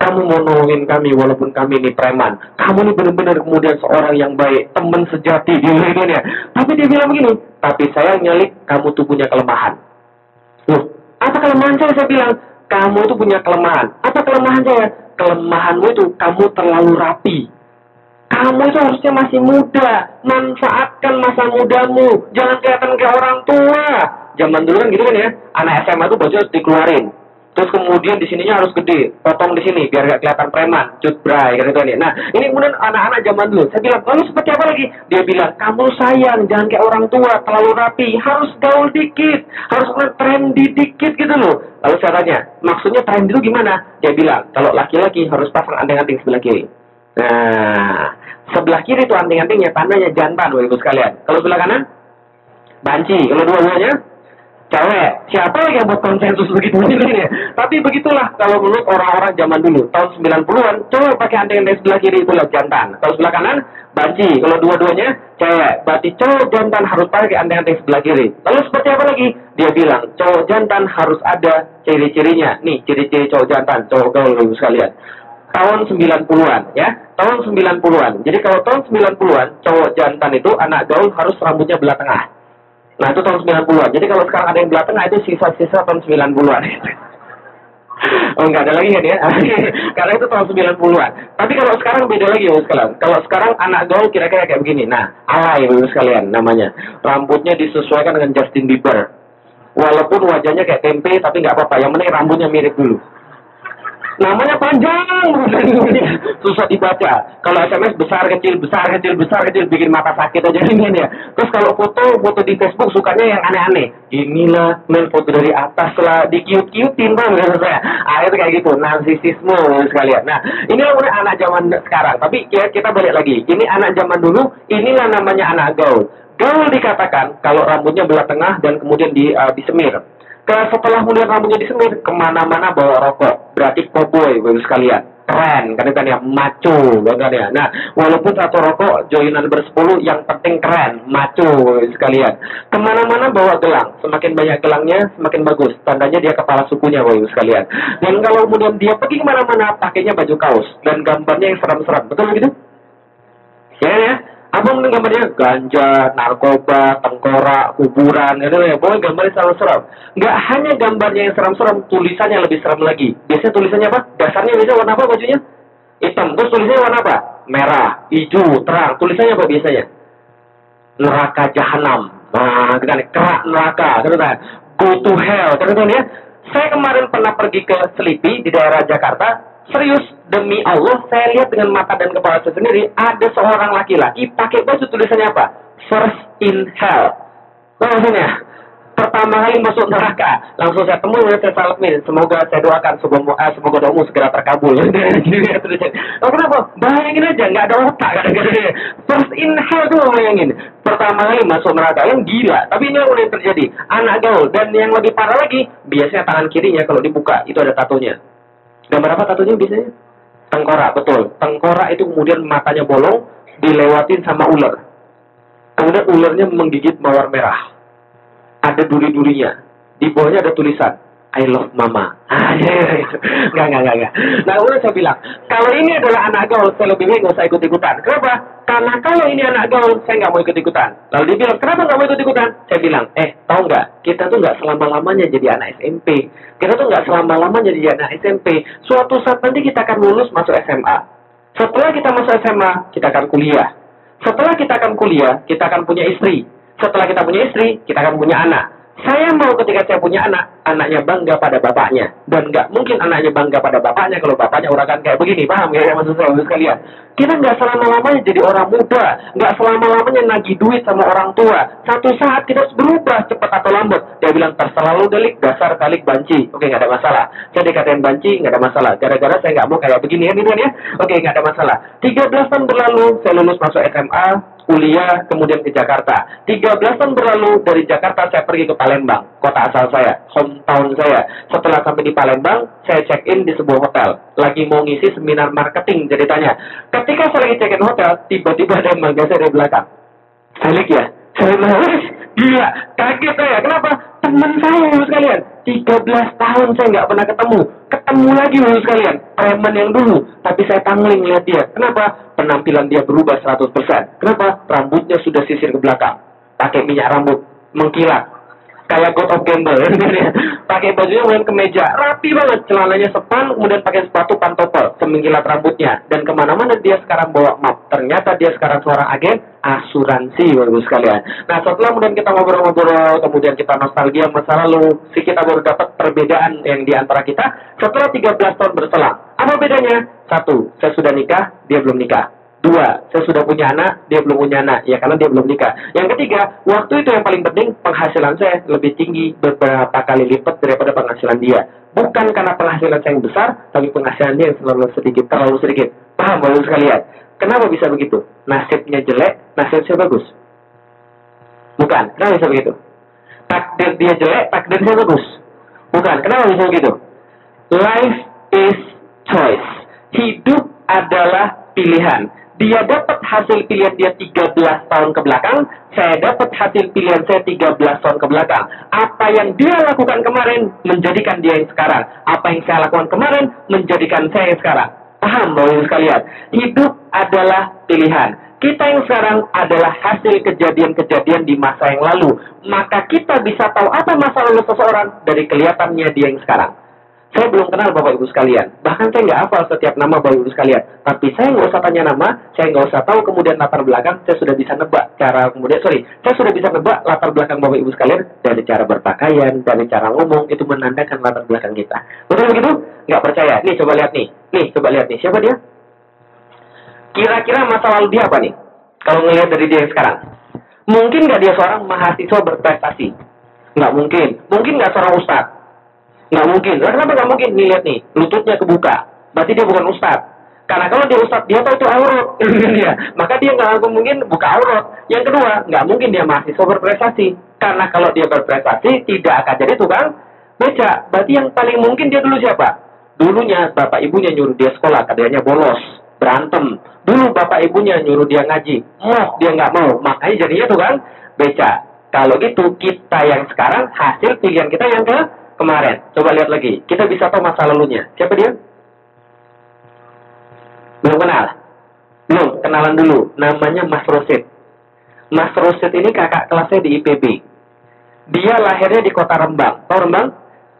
[SPEAKER 2] kamu mau nolongin kami walaupun kami ini preman. Kamu ini benar-benar kemudian seorang yang baik, teman sejati di dunia. Tapi dia bilang begini, tapi saya nyalik kamu tuh punya kelemahan. Loh, apa kelemahan saya? Saya bilang, kamu tuh punya kelemahan. Apa kelemahan saya? Kelemahanmu itu kamu terlalu rapi. Kamu itu harusnya masih muda. Manfaatkan masa mudamu. Jangan kelihatan kayak orang tua. Zaman dulu kan gitu kan ya. Anak SMA tuh baju dikeluarin Terus kemudian di sininya harus gede, potong di sini biar gak kelihatan preman, cut bray gitu kan ya. Nah, ini kemudian anak-anak zaman dulu. Saya bilang, "Lalu seperti apa lagi?" Dia bilang, "Kamu sayang, jangan kayak orang tua, terlalu rapi, harus gaul dikit, harus trendy dikit gitu loh." Lalu saya tanya, "Maksudnya trendy itu gimana?" Dia bilang, "Kalau laki-laki harus pasang anting-anting sebelah kiri." Nah, sebelah kiri itu anting-antingnya tandanya jantan, Ibu sekalian. Kalau sebelah kanan banci, kalau dua-duanya cewek. Siapa yang buat konsensus begitu ini? Tapi begitulah kalau menurut orang-orang zaman dulu, tahun 90-an, cewek pakai anting di sebelah kiri itulah jantan. Kalau sebelah kanan, banci. Kalau dua-duanya, cewek. Berarti cowok jantan harus pakai anting-anting sebelah kiri. Lalu seperti apa lagi? Dia bilang, cowok jantan harus ada ciri-cirinya. Nih, ciri-ciri cowok jantan, cowok gaul sekalian tahun 90-an ya tahun 90-an jadi kalau tahun 90-an cowok jantan itu anak gaul harus rambutnya belah tengah nah itu tahun 90-an jadi kalau sekarang ada yang belah tengah itu sisa-sisa tahun 90-an Oh enggak ada lagi kan ya Karena itu tahun 90-an Tapi kalau sekarang beda lagi ya sekalian Kalau sekarang anak gaul kira-kira kayak begini. Nah alay ya sekalian namanya. Rambutnya disesuaikan dengan Justin Bieber. Walaupun wajahnya kayak tempe Tapi nggak apa-apa. Yang penting rambutnya mirip dulu namanya panjang. Susah dibaca. Kalau SMS besar kecil besar kecil besar kecil bikin mata sakit aja ini ya terus kalau foto foto di Facebook sukanya yang aneh-aneh. Inilah main foto dari atas lah di cute cutein bang. Saya akhirnya kayak gitu narsisisme sekalian. Nah ini udah anak zaman sekarang. Tapi ya kita balik lagi. Ini anak zaman dulu inilah namanya anak gaul. Gaul dikatakan kalau rambutnya belah tengah dan kemudian di, uh, disemir setelah melihat rambutnya disemir, ke mana-mana bawa rokok. Berarti cowboy, bagus sekalian. Keren, kan kan ya, maco, kan ya. Nah, walaupun satu rokok, joinan bersepuluh, yang penting keren, maco sekalian. Ke mana-mana bawa gelang. Semakin banyak gelangnya, semakin bagus. Tandanya dia kepala sukunya, bagus sekalian. Dan kalau kemudian dia pergi ke mana-mana, pakainya baju kaos. Dan gambarnya yang seram-seram. Betul begitu? Ya, ya. Abang ini gambarnya ganja, narkoba, tengkorak, kuburan, gitu ya. Pokoknya gambarnya selalu seram. Nggak hanya gambarnya yang seram-seram, tulisannya lebih seram lagi. Biasanya tulisannya apa? Dasarnya biasanya warna apa bajunya? Hitam. Terus tulisannya warna apa? Merah, hijau, terang. Tulisannya apa biasanya? Neraka jahanam. Nah, gitu kan. Kerak neraka, gitu kan. Go to hell, kan ya. Saya kemarin pernah pergi ke Selipi di daerah Jakarta. Serius, demi Allah saya lihat dengan mata dan kepala saya sendiri ada seorang laki-laki pakai baju tulisannya apa? First in hell. Nah, maksudnya pertama kali masuk neraka. Langsung saya temui saya salamin semoga saya doakan semoga uh, semoga doamu segera terkabul. Oh, kenapa? Bayangin aja nggak ada otak first in hell tuh bayangin. Pertama kali masuk neraka yang gila. Tapi ini yang terjadi. Anak gaul. Dan yang lebih parah lagi biasanya tangan kirinya kalau dibuka itu ada tatonya gambar apa tatonya biasanya? Tengkorak betul. Tengkorak itu kemudian matanya bolong dilewatin sama ular. Kemudian ularnya menggigit mawar merah. Ada duri-durinya. Di bawahnya ada tulisan I love mama. Ah, ya, ya, ya. Nggak, nggak, nggak, nggak. Nah, udah saya bilang, kalau ini adalah anak gaul, saya lebih baik nggak usah ikut-ikutan. Kenapa? Karena kalau ini anak gaul, saya nggak mau ikut-ikutan. Lalu dia bilang, kenapa nggak mau ikut-ikutan? Saya bilang, eh, tahu nggak? Kita tuh nggak selama-lamanya jadi anak SMP. Kita tuh nggak selama-lamanya jadi anak SMP. Suatu saat nanti kita akan lulus masuk SMA. Setelah kita masuk SMA, kita akan kuliah. Setelah kita akan kuliah, kita akan punya istri. Setelah kita punya istri, kita akan punya anak. Saya mau ketika saya punya anak, anaknya bangga pada bapaknya. Dan nggak mungkin anaknya bangga pada bapaknya kalau bapaknya kan kayak begini. Paham ya maksud saya sekalian? Kita nggak selama-lamanya jadi orang muda. Nggak selama-lamanya nagih duit sama orang tua. Satu saat kita harus berubah cepat atau lambat. Dia bilang terselalu delik, dasar kalik banci. Oke, nggak ada masalah. Saya dikatain banci, nggak ada masalah. Gara-gara saya nggak mau kayak begini ya, ya. Oke, nggak ada masalah. 13 tahun berlalu, saya lulus masuk SMA, kuliah, kemudian ke Jakarta. 13 tahun berlalu dari Jakarta saya pergi ke Palembang, kota asal saya, hometown saya. Setelah sampai di Palembang, saya check in di sebuah hotel. Lagi mau ngisi seminar marketing ceritanya. Ketika saya lagi check in hotel, tiba-tiba ada manggil saya dari belakang. Salik ya? Bilang, gila, kaget saya. Kenapa? Teman saya sekalian. 13 tahun saya nggak pernah ketemu. Ketemu lagi loh sekalian. Preman yang dulu. Tapi saya tangling lihat dia. Kenapa? Penampilan dia berubah 100%. Kenapa? Rambutnya sudah sisir ke belakang. Pakai minyak rambut. Mengkilat kayak God of Gamble pakai bajunya main kemeja rapi banget. Celananya sepan kemudian pakai sepatu pantopel semingkilat rambutnya. Dan ke mana-mana dia sekarang bawa map. Ternyata dia sekarang seorang agen asuransi baru sekalian nah setelah kemudian kita ngobrol-ngobrol kemudian kita nostalgia masa lalu si kita baru dapat perbedaan yang di antara kita. Setelah 13 tahun berselang apa bedanya? Satu saya sudah nikah dia belum nikah Dua, saya sudah punya anak, dia belum punya anak. Ya karena dia belum nikah. Yang ketiga, waktu itu yang paling penting, penghasilan saya lebih tinggi beberapa kali lipat daripada penghasilan dia. Bukan karena penghasilan saya yang besar, tapi penghasilan dia yang selalu sedikit, terlalu sedikit. Paham baru sekalian? Kenapa bisa begitu? Nasibnya jelek, nasib saya bagus. Bukan, kenapa bisa begitu? takdir dia jelek, takdir saya bagus. Bukan. Kenapa bisa begitu? Life is choice. Hidup adalah pilihan. Dia dapat hasil pilihan dia 13 tahun ke belakang, saya dapat hasil pilihan saya 13 tahun ke belakang. Apa yang dia lakukan kemarin menjadikan dia yang sekarang. Apa yang saya lakukan kemarin menjadikan saya yang sekarang. Paham Ibu sekalian? Hidup adalah pilihan. Kita yang sekarang adalah hasil kejadian-kejadian di masa yang lalu. Maka kita bisa tahu apa masa lalu seseorang dari kelihatannya dia yang sekarang. Saya belum kenal Bapak Ibu sekalian. Bahkan saya nggak hafal setiap nama Bapak Ibu sekalian. Tapi saya nggak usah tanya nama, saya nggak usah tahu kemudian latar belakang, saya sudah bisa nebak cara kemudian, sorry, saya sudah bisa nebak latar belakang Bapak Ibu sekalian dari cara berpakaian, dari cara ngomong, itu menandakan latar belakang kita. Betul begitu? Nggak percaya? Nih, coba lihat nih. Nih, coba lihat nih. Siapa dia? Kira-kira masa lalu dia apa nih? Kalau ngelihat dari dia sekarang. Mungkin nggak dia seorang mahasiswa berprestasi? Nggak mungkin. Mungkin nggak seorang ustadz? Nggak mungkin. Nah, kenapa nggak mungkin? Nih, lihat nih. Lututnya kebuka. Berarti dia bukan ustadz. Karena kalau dia ustadz, dia tahu itu aurat. dia. Maka dia nggak mungkin buka aurat. Yang kedua, nggak mungkin dia mahasiswa berprestasi. Karena kalau dia berprestasi, tidak akan jadi tukang beca. Berarti yang paling mungkin dia dulu siapa? Dulunya bapak ibunya nyuruh dia sekolah, katanya bolos berantem. Dulu bapak ibunya nyuruh dia ngaji, mau dia nggak mau, makanya jadinya tuh kan beca. Kalau gitu kita yang sekarang hasil pilihan kita yang ke kemarin. Coba lihat lagi, kita bisa tahu masa lalunya. Siapa dia? Belum kenal? Belum, kenalan dulu. Namanya Mas Rosid. Mas Rosid ini kakak kelasnya di IPB. Dia lahirnya di kota Rembang. Tahu Rembang?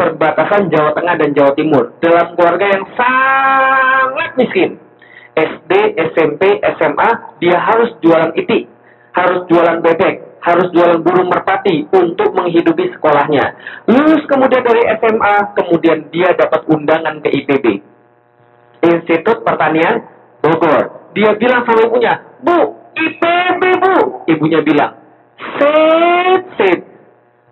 [SPEAKER 2] Perbatasan Jawa Tengah dan Jawa Timur. Dalam keluarga yang sangat miskin SD, SMP, SMA, dia harus jualan itik, harus jualan bebek, harus jualan burung merpati untuk menghidupi sekolahnya. Lulus kemudian dari SMA, kemudian dia dapat undangan ke IPB. Institut Pertanian Bogor. Dia bilang sama ibunya, Bu, IPB bu. Ibunya bilang, Sit, sit.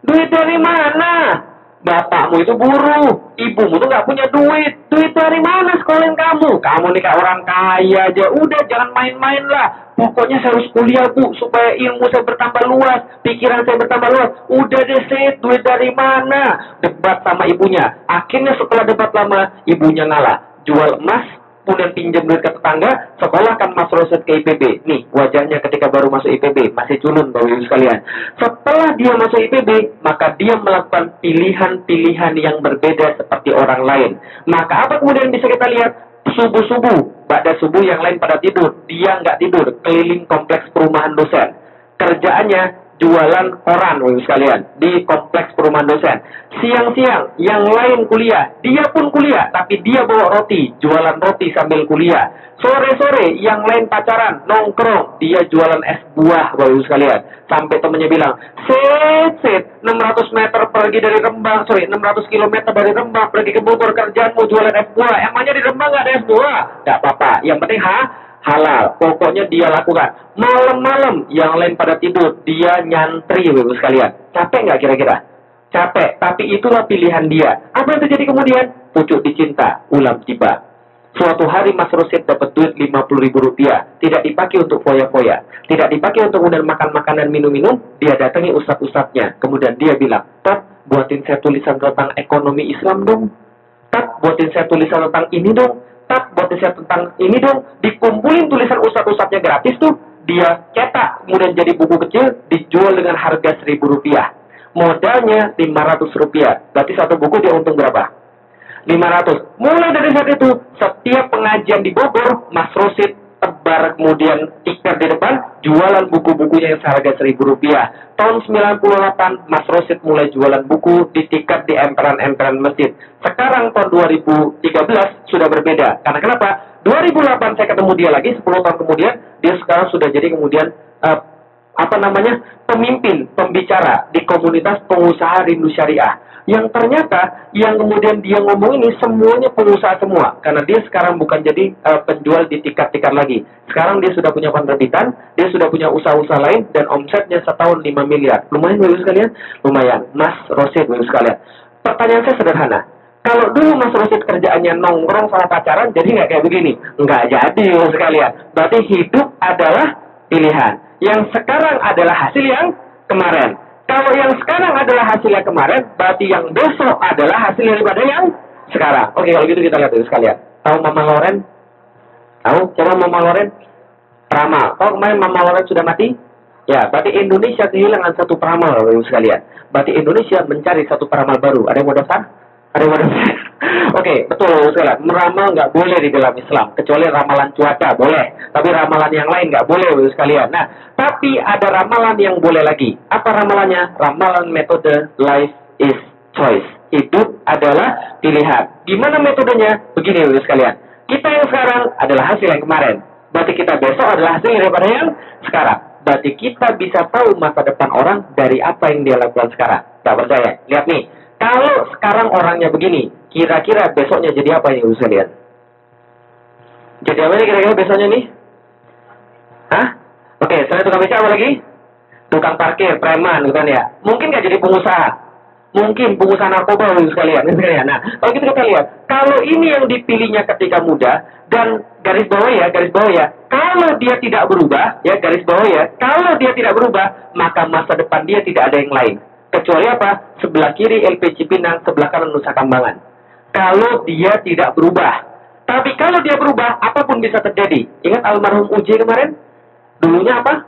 [SPEAKER 2] Duit dari mana? Bapakmu itu buruh, ibumu tuh nggak punya duit, duit dari mana sekolahin kamu? Kamu nih kayak orang kaya aja, udah jangan main-main lah. Pokoknya saya harus kuliah bu, supaya ilmu saya bertambah luas, pikiran saya bertambah luas. Udah deh set, duit dari mana? Debat sama ibunya. Akhirnya setelah debat lama, ibunya ngalah. Jual emas, kemudian pinjam duit ke tetangga, sekolah kan Mas Roset ke IPB. Nih, wajahnya ketika baru masuk IPB, masih culun Bapak Ibu sekalian. Setelah dia masuk IPB, maka dia melakukan pilihan-pilihan yang berbeda seperti orang lain. Maka apa kemudian bisa kita lihat? Subuh-subuh, pada subuh yang lain pada tidur, dia nggak tidur, keliling kompleks perumahan dosen. Kerjaannya jualan koran, Bapak sekalian, di kompleks perumahan dosen. Siang-siang, yang lain kuliah, dia pun kuliah, tapi dia bawa roti, jualan roti sambil kuliah. Sore-sore, yang lain pacaran, nongkrong, dia jualan es buah, Bapak sekalian. Sampai temennya bilang, set, set, 600 meter pergi dari Rembang, sorry, 600 kilometer dari Rembang, pergi ke Bogor, kerjaanmu jualan es buah. Emangnya di Rembang nggak ada es buah? Gak apa-apa, yang penting, ha? Halal. Pokoknya dia lakukan. Malam-malam yang lain pada tidur, dia nyantri, Bapak sekalian. Capek nggak kira-kira? Capek, tapi itulah pilihan dia. Apa yang terjadi kemudian? Pucuk dicinta, ulam tiba. Suatu hari Mas Rosid dapat duit 50 ribu rupiah. Tidak dipakai untuk foya-foya. Tidak dipakai untuk kemudian makan makanan minum-minum. Dia datangi ustadz-ustadznya. Kemudian dia bilang, Tat, buatin saya tulisan tentang ekonomi Islam dong. Tat, buatin saya tulisan tentang ini dong tak buat riset tentang ini dong dikumpulin tulisan ustadz-ustadznya gratis tuh dia cetak kemudian jadi buku kecil dijual dengan harga seribu rupiah. Modalnya lima ratus rupiah. Berarti satu buku dia untung berapa? 500 mulai dari saat itu setiap pengajian di Bogor Mas Rosid tebar kemudian tikar di depan jualan buku-bukunya yang seharga seribu rupiah. Tahun 98 Mas Rosid mulai jualan buku di tiket di emperan-emperan masjid. Sekarang tahun 2013 sudah berbeda. Karena kenapa? 2008 saya ketemu dia lagi 10 tahun kemudian dia sekarang sudah jadi kemudian uh, apa namanya pemimpin pembicara di komunitas pengusaha rindu syariah yang ternyata yang kemudian dia ngomong ini semuanya pengusaha semua. Karena dia sekarang bukan jadi uh, penjual di tiket-tiket lagi. Sekarang dia sudah punya penerbitan dia sudah punya usaha-usaha lain dan omsetnya setahun 5 miliar. Lumayan bagus sekalian? Lumayan. Mas Rosid bagus sekalian. Pertanyaan saya sederhana. Kalau dulu Mas Rosid kerjaannya nongkrong sama pacaran jadi nggak kayak begini? Nggak jadi bagus sekalian. Berarti hidup adalah pilihan. Yang sekarang adalah hasil yang kemarin Kalau yang sekarang adalah hasil yang kemarin, berarti yang besok adalah hasil daripada yang sekarang. Oke, kalau gitu kita lihat dulu sekalian. Tahu Mama Loren? Tahu? Coba Mama Loren? Peramal. Tahu kemarin Mama Loren sudah mati? Ya, berarti Indonesia kehilangan satu peramal, Bapak sekalian. Berarti Indonesia mencari satu peramal baru. Ada yang mau daftar? Ada yang mau daftar? Oke, betul sekalian. Meramal nggak boleh di dalam Islam, kecuali ramalan cuaca boleh. Tapi ramalan yang lain nggak boleh, sekalian. Nah, tapi ada ramalan yang boleh lagi. Apa ramalannya? Ramalan metode life is choice. Hidup adalah pilihan. Gimana metodenya? Begini, sekalian. Kita yang sekarang adalah hasil yang kemarin. Berarti kita besok adalah hasil daripada yang sekarang berarti kita bisa tahu masa depan orang dari apa yang dia lakukan sekarang. Tak percaya? Lihat nih, kalau sekarang orangnya begini, kira-kira besoknya jadi apa yang bisa lihat? Jadi apa nih kira-kira besoknya nih? Hah? Oke, saya tukang beca apa lagi? Tukang parkir, preman, gitu kan ya. Mungkin nggak jadi pengusaha, mungkin pengusaha narkoba sekalian, sekalian. Nah, kalau kita, kita lihat, kalau ini yang dipilihnya ketika muda dan garis bawah ya, garis bawah ya, kalau dia tidak berubah, ya garis bawah ya, kalau dia tidak berubah, maka masa depan dia tidak ada yang lain. Kecuali apa? Sebelah kiri LPG Pinang, sebelah kanan Nusa Kambangan. Kalau dia tidak berubah. Tapi kalau dia berubah, apa pun bisa terjadi. Ingat almarhum Uji kemarin? Dulunya apa?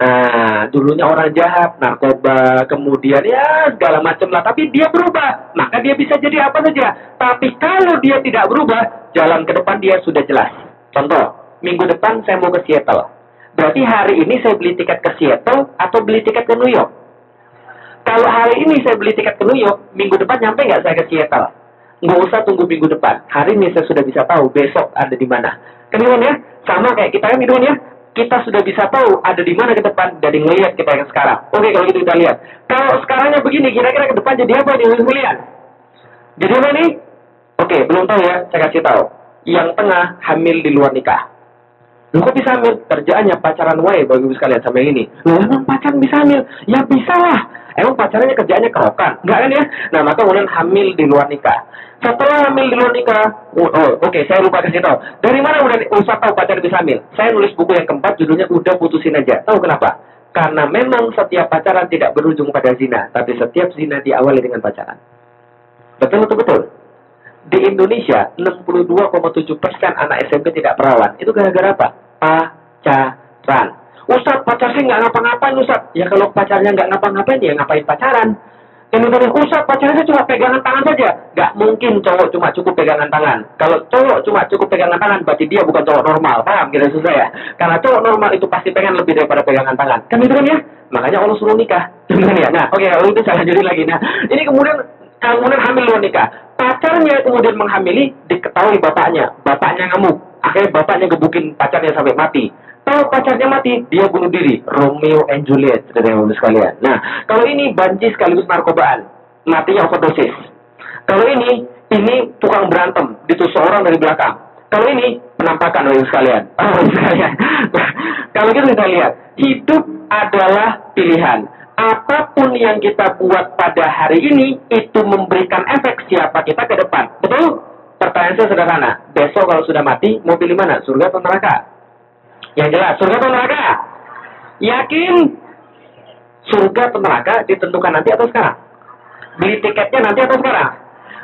[SPEAKER 2] Nah, dulunya orang jahat, narkoba, kemudian ya segala macam lah. Tapi dia berubah, maka dia bisa jadi apa saja. Tapi kalau dia tidak berubah, jalan ke depan dia sudah jelas. Contoh, minggu depan saya mau ke Seattle. Berarti hari ini saya beli tiket ke Seattle atau beli tiket ke New York? Kalau hari ini saya beli tiket ke New York, minggu depan nyampe nggak saya ke Seattle? Nggak usah tunggu minggu depan. Hari ini saya sudah bisa tahu besok ada di mana. Kan ya? Sama kayak kita kan gitu ya? kita sudah bisa tahu ada di mana ke depan dari melihat kita yang sekarang. Oke, kalau gitu kita lihat. Kalau sekarangnya begini, kira-kira ke depan jadi apa nih melihat? Jadi apa nih? Oke, belum tahu ya, saya kasih tahu. Yang tengah hamil di luar nikah. Lu kok bisa hamil? Kerjaannya pacaran wae bagi sekalian sama ini. Lu emang pacaran bisa hamil? Ya bisa lah. Emang pacarannya kerjaannya kerokan? Enggak kan ya? Nah, maka kemudian hamil di luar nikah. Setelah hamil di luar nikah, oh, oh oke, okay, saya lupa kasih tahu. Dari mana udah usah tahu pacar bisa hamil? Saya nulis buku yang keempat, judulnya udah putusin aja. Tahu kenapa? Karena memang setiap pacaran tidak berujung pada zina, tapi setiap zina diawali dengan pacaran. Betul betul betul. Di Indonesia, 62,7 persen anak SMP tidak perawan. Itu gara-gara apa? Pacaran. Ustaz, pacar sih nggak ngapa-ngapain, Ustaz. Ya kalau pacarnya nggak ngapa-ngapain, ya ngapain pacaran? Yang namanya usah pacarnya cuma pegangan tangan saja. Gak mungkin cowok cuma cukup pegangan tangan. Kalau cowok cuma cukup pegangan tangan, berarti dia bukan cowok normal. Paham kira susah ya? Karena cowok normal itu pasti pengen lebih daripada pegangan tangan. Kan itu kan ya? Makanya Allah suruh nikah. ya? Nah, oke, okay, itu saya lanjutin lagi. Nah, ini kemudian kemudian hamil luar nikah. Pacarnya kemudian menghamili, diketahui bapaknya. Bapaknya ngamuk. Akhirnya bapaknya gebukin pacarnya sampai mati. Kalau pacarnya mati, dia bunuh diri. Romeo and Juliet, saudara sekalian. Nah, kalau ini banci sekaligus narkobaan. Matinya overdosis. Kalau ini, ini tukang berantem. Ditusuk orang dari belakang. Kalau ini, penampakan, oleh sekalian. Sekalian. kalau gitu kita lihat, hidup adalah pilihan. Apa pun yang kita buat pada hari ini, itu memberikan efek siapa kita ke depan. Betul? Pertanyaan saya sederhana. Besok kalau sudah mati, mau pilih mana? Surga atau neraka? Yang jelas, surga atau neraka? Yakin? Surga atau neraka ditentukan nanti atau sekarang? Beli tiketnya nanti atau sekarang?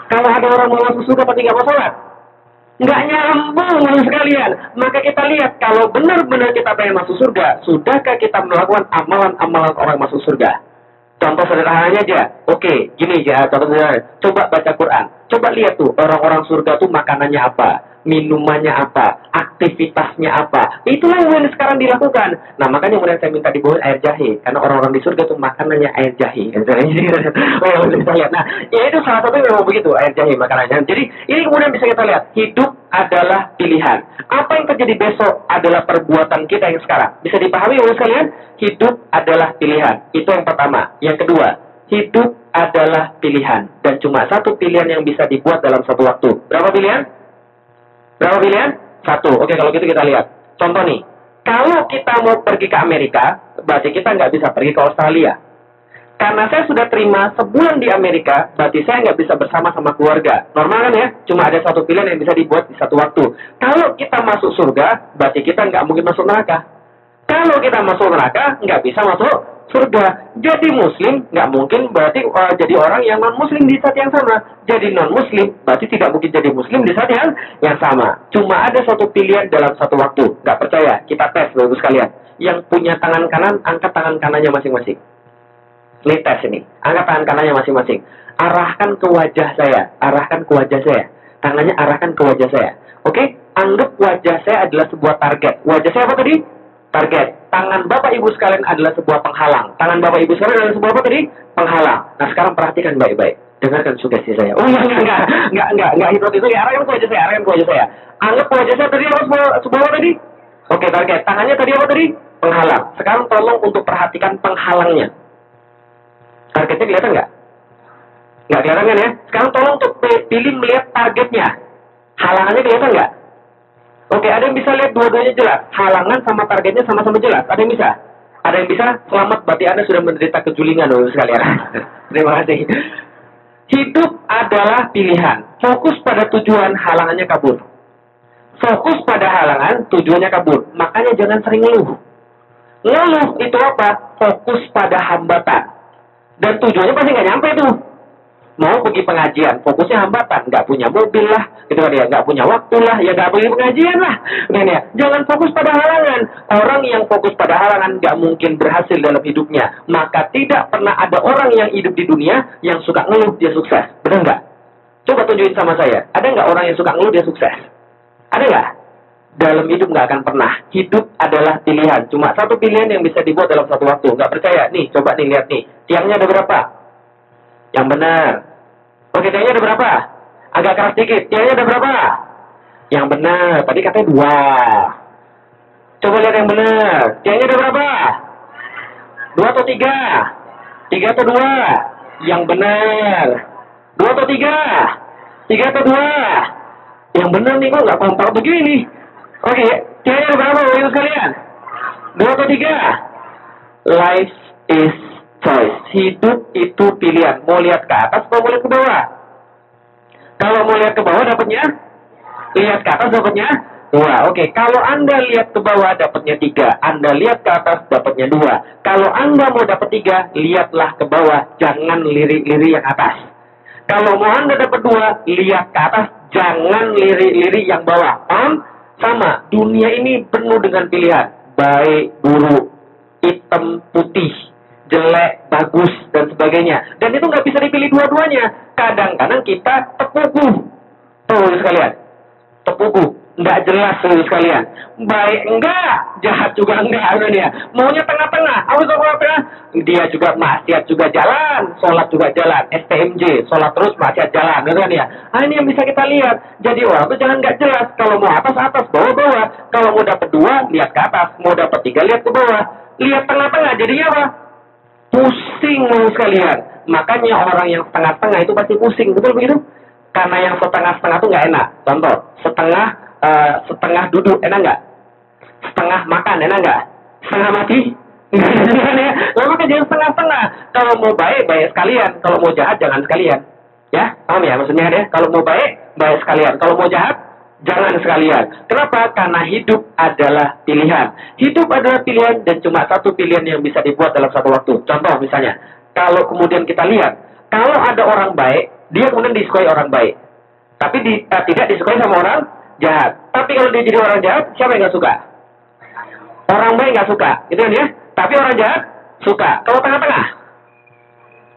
[SPEAKER 2] Kalau ada orang mau masuk surga pasti nggak mau sholat? Nggak nyambung sekalian. Maka kita lihat, kalau benar-benar kita pengen masuk surga, sudahkah kita melakukan amalan-amalan orang masuk surga? Contoh sederhananya aja. Oke, gini ya, contoh sederhana. Coba baca Quran. Coba lihat tuh, orang-orang surga tuh makanannya apa minumannya apa, aktivitasnya apa. Itulah yang sekarang dilakukan. Nah, makanya kemudian saya minta dibawa air jahe. Karena orang-orang di surga tuh makanannya air jahe. oh, bisa lihat. Nah, ya itu salah satu memang begitu, air jahe makanannya. Jadi, ini kemudian bisa kita lihat. Hidup adalah pilihan. Apa yang terjadi besok adalah perbuatan kita yang sekarang. Bisa dipahami oleh sekalian? Hidup adalah pilihan. Itu yang pertama. Yang kedua, hidup adalah pilihan. Dan cuma satu pilihan yang bisa dibuat dalam satu waktu. Berapa pilihan? Berapa pilihan? Satu. Oke, kalau gitu kita lihat. Contoh nih, kalau kita mau pergi ke Amerika, berarti kita nggak bisa pergi ke Australia. Karena saya sudah terima sebulan di Amerika, berarti saya nggak bisa bersama sama keluarga. Normal kan ya? Cuma ada satu pilihan yang bisa dibuat di satu waktu. Kalau kita masuk surga, berarti kita nggak mungkin masuk neraka. Kalau kita masuk neraka, nggak bisa masuk surga. Jadi muslim nggak mungkin berarti uh, jadi orang yang non muslim di saat yang sama. Jadi non muslim berarti tidak mungkin jadi muslim di saat yang yang sama. Cuma ada suatu pilihan dalam satu waktu. Nggak percaya? Kita tes bagus sekalian. Yang punya tangan kanan angkat tangan kanannya masing-masing. Ini tes ini. Angkat tangan kanannya masing-masing. Arahkan ke wajah saya. Arahkan ke wajah saya. Tangannya arahkan ke wajah saya. Oke? Anggap wajah saya adalah sebuah target. Wajah saya apa tadi? Target. Tangan Bapak Ibu sekalian adalah sebuah penghalang. Tangan Bapak Ibu sekalian adalah sebuah apa tadi? Penghalang. Nah, sekarang perhatikan baik-baik. Dengarkan sugesti saya. Oh, enggak, enggak, enggak, enggak, enggak, enggak, hipnotis ya. Arahkan ke wajah saya, arahkan wajah saya. Anggap wajah saya tadi apa sebuah, sebuah apa tadi? Oke, target. Tangannya tadi apa tadi? Penghalang. Sekarang tolong untuk perhatikan penghalangnya. Targetnya kelihatan nggak? Nggak kelihatan kan ya? Sekarang tolong untuk pilih melihat targetnya. Halangannya kelihatan nggak? Oke, ada yang bisa lihat dua-duanya jelas. Halangan sama targetnya sama-sama jelas. Ada yang bisa? Ada yang bisa? Selamat, berarti Anda sudah menderita kejulingan dulu sekalian. Terima kasih. Hidup adalah pilihan. Fokus pada tujuan, halangannya kabur. Fokus pada halangan, tujuannya kabur. Makanya jangan sering ngeluh. Ngeluh itu apa? Fokus pada hambatan. Dan tujuannya pasti nggak nyampe tuh mau pergi pengajian, fokusnya hambatan, nggak punya mobil lah, gitu kan ya, nggak punya waktu lah, ya nggak pergi pengajian lah, nah, ya. Jangan fokus pada halangan. Orang yang fokus pada halangan nggak mungkin berhasil dalam hidupnya. Maka tidak pernah ada orang yang hidup di dunia yang suka ngeluh dia sukses, benar nggak? Coba tunjukin sama saya, ada nggak orang yang suka ngeluh dia sukses? Ada nggak? Dalam hidup nggak akan pernah. Hidup adalah pilihan. Cuma satu pilihan yang bisa dibuat dalam satu waktu. Nggak percaya? Nih, coba nih lihat nih. Tiangnya ada berapa? Yang benar. Oke, tiangnya ada berapa? Agak keras dikit. Tiangnya ada berapa? Yang benar. Tadi katanya dua. Coba lihat yang benar. Tiangnya ada berapa? Dua atau tiga? Tiga atau dua? Yang benar. Dua atau tiga? Tiga atau dua? Yang benar nih kok nggak kompak begini. Oke, tiangnya ada berapa Bapak sekalian? Dua atau tiga? Life is choice. Hidup itu pilihan. Mau lihat ke atas atau mau lihat ke bawah? Kalau mau lihat ke bawah dapatnya? Lihat ke atas dapatnya? Dua. Oke, okay. kalau Anda lihat ke bawah dapatnya tiga. Anda lihat ke atas dapatnya dua. Kalau Anda mau dapat tiga, lihatlah ke bawah. Jangan lirik-lirik yang atas. Kalau mau Anda dapat dua, lihat ke atas. Jangan lirik-lirik yang bawah. Paham? Sama. Dunia ini penuh dengan pilihan. Baik, buruk, hitam, putih jelek, bagus, dan sebagainya. Dan itu nggak bisa dipilih dua-duanya. Kadang-kadang kita tepugu. Tuh sekalian. Tepugu. Nggak jelas tuh sekalian. Baik enggak, jahat juga enggak. Dia. Maunya tengah-tengah. Awas tengah Dia juga maksiat juga jalan, sholat juga jalan. STMJ, sholat terus maksiat jalan. Gitu kan ya. Nah, ini yang bisa kita lihat. Jadi wah, itu jangan nggak jelas. Kalau mau atas, atas. Bawah-bawah. Kalau mau dapat dua, lihat ke atas. Mau dapat tiga, lihat ke bawah. Lihat tengah-tengah. Jadinya apa? Pusing mau sekalian. Makanya orang yang setengah-setengah itu pasti pusing, betul begitu? Karena yang setengah-setengah itu nggak enak. Contoh, setengah uh, setengah duduk enak nggak? Setengah makan enak nggak? Setengah mati? Lalu kan jangan setengah-setengah. Kalau mau baik, baik sekalian. Kalau mau jahat, jangan sekalian. Ya, paham ya maksudnya ya? Kalau mau baik, baik sekalian. Kalau mau jahat, Jangan sekalian. Kenapa? Karena hidup adalah pilihan. Hidup adalah pilihan dan cuma satu pilihan yang bisa dibuat dalam satu waktu. Contoh misalnya, kalau kemudian kita lihat, kalau ada orang baik, dia kemudian disukai orang baik. Tapi di, uh, tidak disukai sama orang jahat. Tapi kalau dia jadi orang jahat, siapa yang nggak suka? Orang baik nggak suka, gitu kan ya? Tapi orang jahat suka. Kalau tengah-tengah,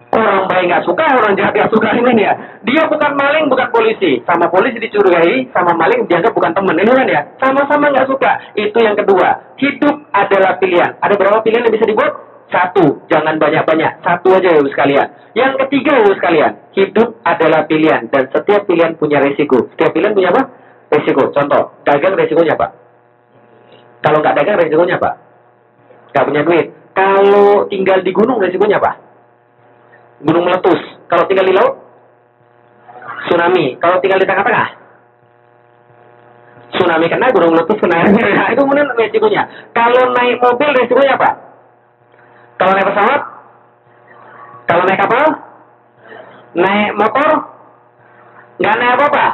[SPEAKER 2] Orang baik nggak suka, orang jahat nggak suka ini ya. Dia bukan maling, bukan polisi. Sama polisi dicurigai, sama maling dianggap bukan teman. Ini kan ya. Sama-sama nggak suka. Itu yang kedua. Hidup adalah pilihan. Ada berapa pilihan yang bisa dibuat? Satu. Jangan banyak-banyak. Satu aja ya sekalian. Yang ketiga ya sekalian. Hidup adalah pilihan. Dan setiap pilihan punya resiko. Setiap pilihan punya apa? Resiko. Contoh, dagang resikonya apa? Kalau nggak dagang resikonya apa? Nggak punya duit. Kalau tinggal di gunung resikonya apa? Gunung meletus. Kalau tinggal di laut, tsunami. Kalau tinggal di tengah-tengah, tsunami kena, gunung meletus kena. Nah, itu kemudian resikonya. Kalau naik mobil resikonya apa? Kalau naik pesawat, kalau naik kapal, naik motor, nggak naik apa-apa.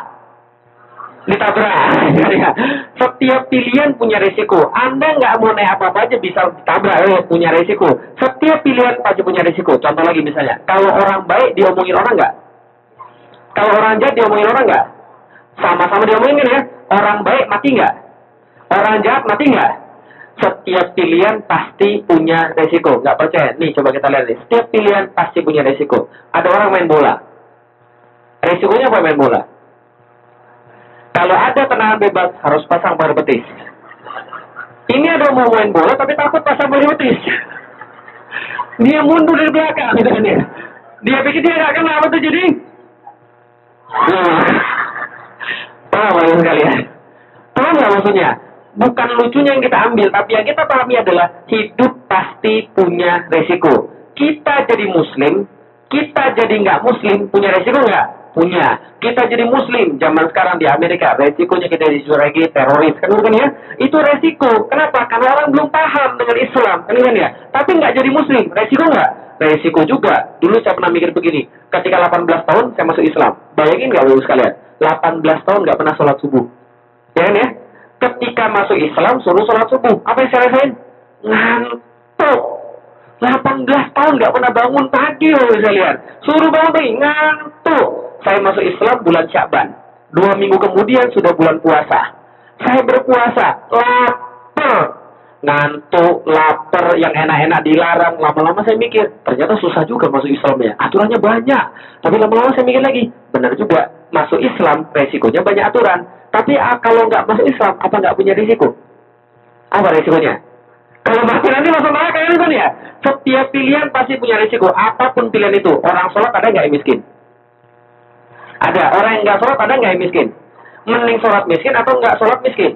[SPEAKER 2] Ditabrak. Setiap pilihan punya resiko. Anda nggak mau naik apa-apa aja bisa ditabrak, eh, punya resiko. Setiap pilihan pasti punya resiko. Contoh lagi misalnya, kalau orang baik diomongin orang nggak? Kalau orang jahat diomongin orang nggak? Sama-sama diomongin ya. Orang baik mati nggak? Orang jahat mati nggak? Setiap pilihan pasti punya resiko. Nggak percaya? Nih coba kita lihat nih. Setiap pilihan pasti punya resiko. Ada orang main bola. Resikonya apa main bola? Kalau ada tendangan bebas harus pasang bar betis. Ini ada mau main bola tapi takut pasang bar betis. Dia mundur dari belakang misalnya. Dia pikir dia nggak kena apa tuh jadi. Nah, paham ya sekalian? Paham nggak maksudnya? Bukan lucunya yang kita ambil, tapi yang kita pahami adalah hidup pasti punya resiko. Kita jadi muslim, kita jadi nggak muslim, punya resiko nggak? Punya. Kita jadi muslim zaman sekarang di Amerika, resikonya kita disuragi teroris, kan bukan ya? Itu resiko. Kenapa? Karena orang belum paham dengan Islam, kan kan ya? Tapi nggak jadi muslim, resiko nggak? Resiko juga. Dulu saya pernah mikir begini, ketika 18 tahun saya masuk Islam. Bayangin nggak lulus sekalian? 18 tahun nggak pernah sholat subuh. Ya kan ya? Ketika masuk Islam suruh sholat subuh, apa yang saya rasain? Ngantuk. 18 tahun nggak pernah bangun pagi loh saya. Suruh bangun pagi, ngantuk saya masuk Islam bulan Syaban. Dua minggu kemudian sudah bulan puasa. Saya berpuasa, lapar. Ngantuk, lapar, yang enak-enak dilarang. Lama-lama saya mikir, ternyata susah juga masuk Islam ya. Aturannya banyak. Tapi lama-lama saya mikir lagi, benar juga. Masuk Islam, resikonya banyak aturan. Tapi ah, kalau nggak masuk Islam, apa nggak punya risiko? Apa resikonya? Kalau mati nanti masuk neraka kan ya? Setiap pilihan pasti punya risiko. Apa pun pilihan itu. Orang sholat ada nggak yang miskin? Ada orang yang nggak sholat ada nggak yang miskin? Mending sholat miskin atau nggak sholat miskin?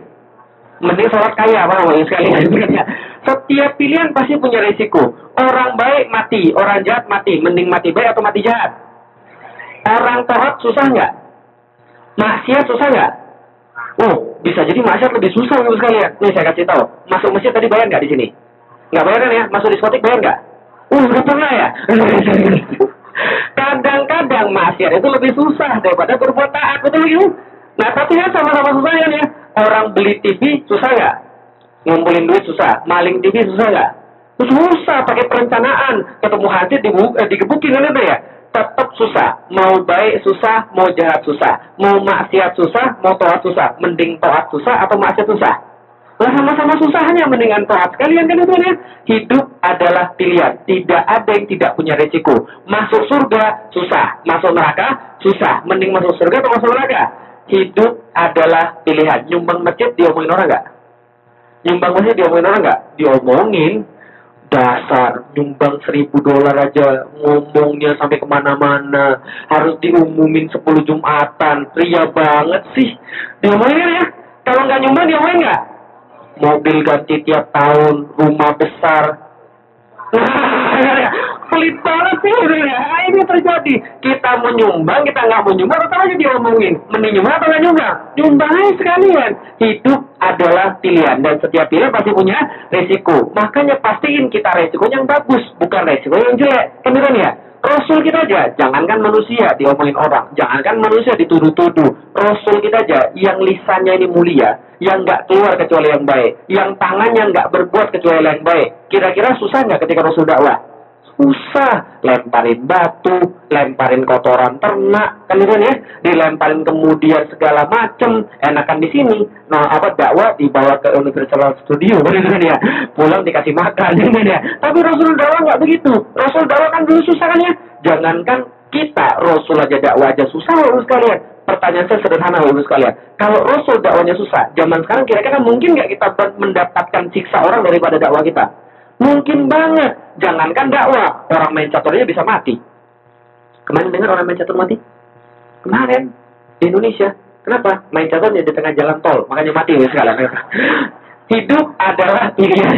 [SPEAKER 2] Mending sholat kaya, apa namanya sekalian? Setiap pilihan pasti punya risiko. Orang baik mati, orang jahat mati. Mending mati baik atau mati jahat? Orang taat susah nggak? Maksiat susah nggak? Oh, bisa jadi maksiat lebih susah ibu sekalian. Nih saya kasih tahu. Masuk masjid tadi bayar nggak di sini? Nggak bayar kan ya? Masuk diskotik bayar nggak? Uh, udah pernah ya? Kadang-kadang maksiat itu lebih susah daripada berbuat taat, betul gitu? Nah, tapi kan sama-sama susah ya, ya. Orang beli TV susah nggak? Ngumpulin duit susah. Maling TV susah nggak? Susah pakai perencanaan. Ketemu hasil eh, digebukin kan itu ya? Tetap susah. Mau baik susah, mau jahat susah. Mau maksiat susah, mau taat susah. Mending taat susah atau maksiat susah? Lah sama-sama susahnya mendingan taat sekalian kan itu ya. Hidup adalah pilihan. Tidak ada yang tidak punya resiko. Masuk surga susah, masuk neraka susah. Mending masuk surga atau masuk neraka? Hidup adalah pilihan. Nyumbang masjid diomongin orang nggak? Nyumbang masjid diomongin orang nggak? Diomongin. Dasar nyumbang seribu dolar aja ngomongnya sampai ke mana-mana harus diumumin sepuluh jumatan ria banget sih diomongin ya kalau nggak nyumbang diomongin nggak mobil ganti tiap tahun, rumah besar. Pelit banget sih nah, ini terjadi. Kita menyumbang, kita nggak menyumbang, tetap aja diomongin. Mending nyumbang atau nggak nyumbang? Nyumbang aja sekalian. Hidup adalah pilihan dan setiap pilihan pasti punya resiko. Makanya pastiin kita resiko yang bagus, bukan resiko yang jelek. Kan ya? Rasul kita aja, jangankan manusia diomongin orang, jangankan manusia dituduh-tuduh. Rasul kita aja yang lisannya ini mulia, yang nggak keluar kecuali yang baik, yang tangannya nggak berbuat kecuali yang baik. Kira-kira susah nggak ketika Rasul dakwah? Susah, lemparin batu, lemparin kotoran ternak, kan itu ya, dilemparin kemudian segala macem, enakan di sini. Nah, apa dakwah dibawa ke Universal Studio, kan ya, pulang dikasih makan, kan ya. Tapi Rasul dakwah nggak begitu. Rasul dakwah kan dulu susah kan ya. Jangankan kita, Rasul aja dakwah aja susah, loh sekalian pertanyaan saya sederhana Bapak sekalian. Kalau Rasul dakwanya susah, zaman sekarang kira-kira mungkin nggak kita mendapatkan siksa orang daripada dakwah kita? Mungkin banget. Jangankan dakwah, orang main catur aja bisa mati. Kemarin dengar orang main catur mati? Kemarin di Indonesia. Kenapa? Main caturnya di tengah jalan tol, makanya mati ya sekalian. Hidup adalah pilihan.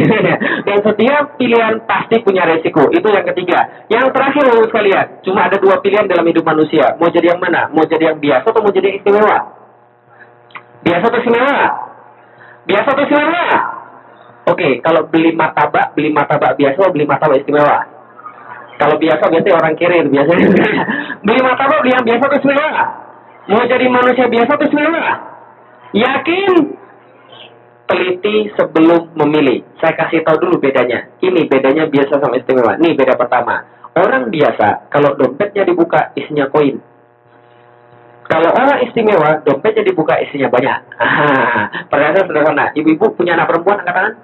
[SPEAKER 2] Dan setiap pilihan pasti punya resiko. Itu yang ketiga. Yang terakhir, Bapak sekalian. Cuma ada dua pilihan dalam hidup manusia. Mau jadi yang mana? Mau jadi yang biasa atau mau jadi yang istimewa? Biasa atau istimewa? Biasa atau istimewa? Oke, kalau beli martabak, beli martabak biasa atau beli martabak istimewa? Kalau biasa biasanya orang kirim biasanya. beli martabak beli yang biasa atau istimewa? Mau jadi manusia biasa atau istimewa? Yakin? Teliti sebelum memilih. Saya kasih tahu dulu bedanya. Ini bedanya biasa sama istimewa. Nih beda pertama. Orang biasa, kalau dompetnya dibuka, isinya koin. Kalau orang istimewa, dompetnya dibuka, isinya banyak. Ah, pertanyaan sederhana. Ibu-ibu punya anak perempuan, angkat tangan?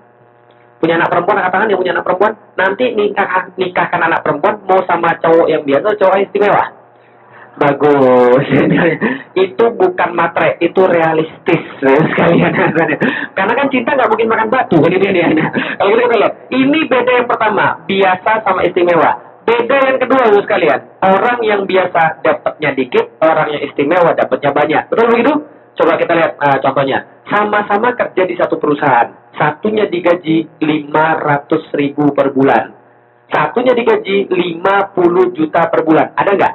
[SPEAKER 2] Punya anak perempuan, angkat tangan yang punya anak perempuan? Nanti nikah nikahkan anak perempuan, mau sama cowok yang biasa, cowok istimewa? Bagus. itu bukan matre, itu realistis sekalian. Karena kan cinta nggak mungkin makan batu, kan ini dia. Kalau kita lihat, ini beda yang pertama, biasa sama istimewa. Beda yang kedua, lu sekalian. Orang yang biasa dapatnya dikit, orang yang istimewa dapatnya banyak. Betul begitu? Coba kita lihat uh, contohnya. Sama-sama kerja di satu perusahaan. Satunya digaji 500 ribu per bulan. Satunya digaji 50 juta per bulan. Ada nggak?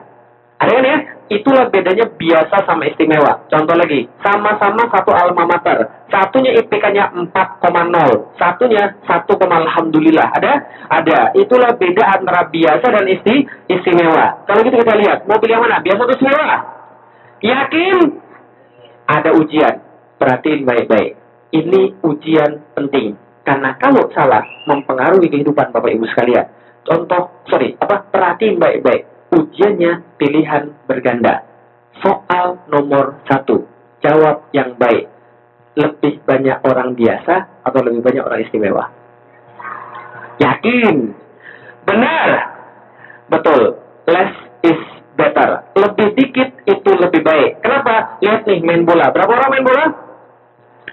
[SPEAKER 2] Ada kan ya? Itulah bedanya biasa sama istimewa. Contoh lagi, sama-sama satu alma mater. Satunya IPK-nya 4,0. Satunya 1, alhamdulillah. Ada? Ada. Itulah beda antara biasa dan isti istimewa. Kalau gitu kita lihat, mau pilih yang mana? Biasa atau istimewa? Yakin? Ada ujian. Perhatiin baik-baik. Ini ujian penting. Karena kalau salah, mempengaruhi kehidupan Bapak Ibu sekalian. Contoh, sorry, apa? Perhatiin baik-baik ujiannya pilihan berganda. Soal nomor satu, jawab yang baik. Lebih banyak orang biasa atau lebih banyak orang istimewa? Yakin? Benar? Betul. Less is better. Lebih dikit itu lebih baik. Kenapa? Lihat nih main bola. Berapa orang main bola?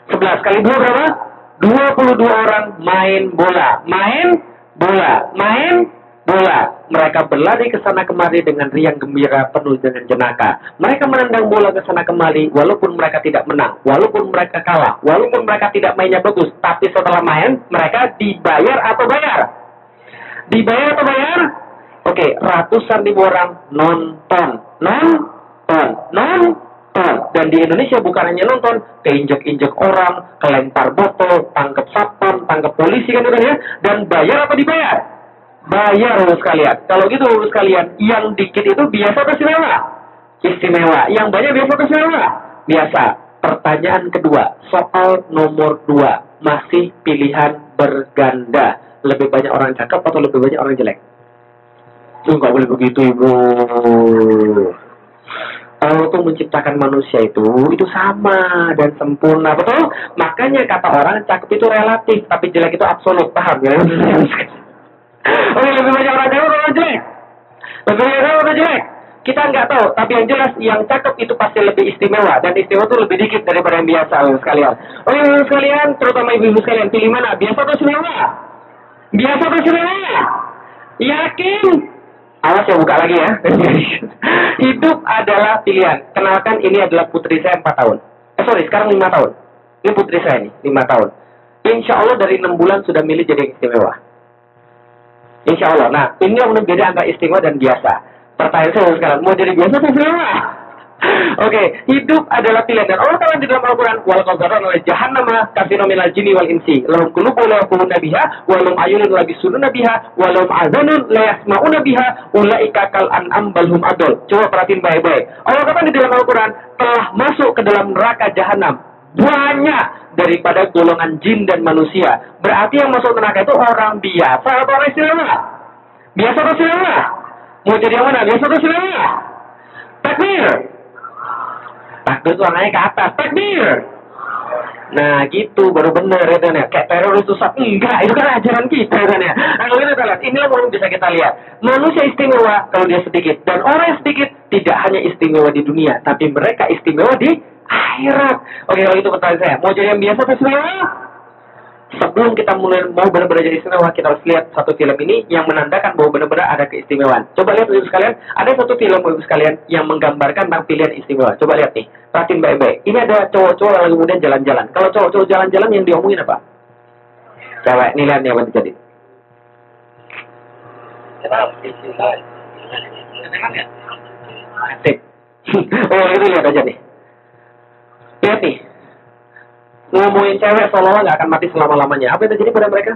[SPEAKER 2] 11 kali 2 berapa? 22 orang main bola. Main bola. Main bola. Mereka berlari ke sana kemari dengan riang gembira penuh dengan jenaka. Mereka menendang bola ke sana kemari walaupun mereka tidak menang, walaupun mereka kalah, walaupun mereka tidak mainnya bagus, tapi setelah main mereka dibayar atau bayar? Dibayar atau bayar? Oke, ratusan ribu orang nonton, nonton, nonton. Dan di Indonesia bukan hanya nonton, keinjek-injek orang, kelempar botol, tangkap satpam, tangkap polisi kan ya, dan bayar apa dibayar? Bayar lulus kalian. Kalau gitu lulus kalian, yang dikit itu biasa atau istimewa? Istimewa. Yang banyak biasa atau istimewa? Biasa. Pertanyaan kedua, soal nomor dua, masih pilihan berganda. Lebih banyak orang cakep atau lebih banyak orang jelek? Itu nggak boleh begitu, Ibu. Allah tuh menciptakan manusia itu itu sama dan sempurna betul makanya kata orang cakep itu relatif tapi jelek itu absolut paham ya Oh, lebih banyak orang jauh orang jelek. Lebih banyak orang jelek. Kita nggak tahu, tapi yang jelas yang cakep itu pasti lebih istimewa dan istimewa itu lebih dikit daripada yang biasa sekalian. Oh ibu sekalian, terutama ibu-ibu sekalian, pilih mana? Biasa atau istimewa? Biasa atau istimewa? Yakin? Awas ya buka lagi ya. Hidup adalah pilihan. Kenalkan ini adalah putri saya 4 tahun. Eh sorry, sekarang 5 tahun. Ini putri saya nih, 5 tahun. Insya Allah dari 6 bulan sudah milih jadi istimewa. Insya Allah. Nah, ini yang beda antara istimewa dan biasa. Pertanyaan saya sekarang, mau jadi biasa atau istimewa? Oke, okay, hidup adalah pilihan dan Allah Taala di dalam Al-Quran wal qadara oleh jahannama kasino minal jini wal insi lahum qulubun la yaquluna biha wa lahum ayunun la bisuruna biha wa lahum azanun la yasma'una biha ulaika kal an'am bal adol. Coba perhatiin baik-baik. Allah kata di dalam Al-Quran telah masuk ke dalam neraka jahanam banyak daripada golongan jin dan manusia. Berarti yang masuk neraka itu orang biasa atau orang istimewa? Biasa atau istimewa? Mau jadi yang mana? Biasa atau istimewa? Takbir. Takbir itu naik ke atas. Takbir. Nah gitu baru benar ya ya. Kayak teroris itu enggak itu kan ajaran kita ya kan ya. Nah kalau kita lihat inilah yang bisa kita lihat. Manusia istimewa kalau dia sedikit dan orang sedikit tidak hanya istimewa di dunia tapi mereka istimewa di akhirat. Oke kalau itu pertanyaan saya. Mau jadi yang biasa atau istimewa? Sebelum kita mulai mau benar-benar jadi istimewa, kita harus lihat satu film ini yang menandakan bahwa benar-benar ada keistimewaan. Coba lihat ibu sekalian, ada satu film ibu sekalian yang menggambarkan tentang pilihan istimewa. Coba lihat nih, perhatiin baik-baik. Ini ada cowok-cowok yang kemudian jalan-jalan. Kalau cowok-cowok jalan-jalan yang diomongin apa? Cewek, nih lihat nih apa terjadi. Asik. oh itu lihat aja nih. Lihat nih. Ngomongin cewek seolah-olah nggak akan mati selama-lamanya. Apa yang terjadi pada mereka?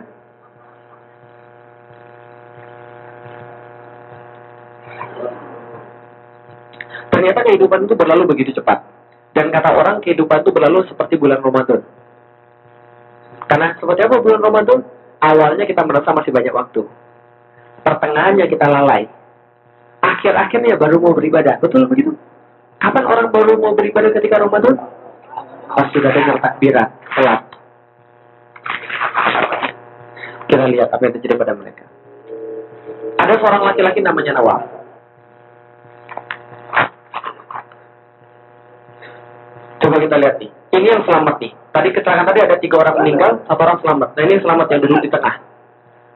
[SPEAKER 2] Ternyata kehidupan itu berlalu begitu cepat. Dan kata orang kehidupan itu berlalu seperti bulan Ramadan. Karena seperti apa bulan Ramadan? Awalnya kita merasa masih banyak waktu. Pertengahannya kita lalai. Akhir-akhirnya baru mau beribadah. Betul begitu? Kapan orang baru mau beribadah ketika Ramadan? Pas sudah dengar takbiran, telat. Kita lihat apa yang terjadi pada mereka. Ada seorang laki-laki namanya Nawaf. Coba kita lihat nih. Ini yang selamat nih. Tadi keterangan tadi ada tiga orang meninggal, satu orang selamat. Nah ini yang selamat yang duduk di tengah.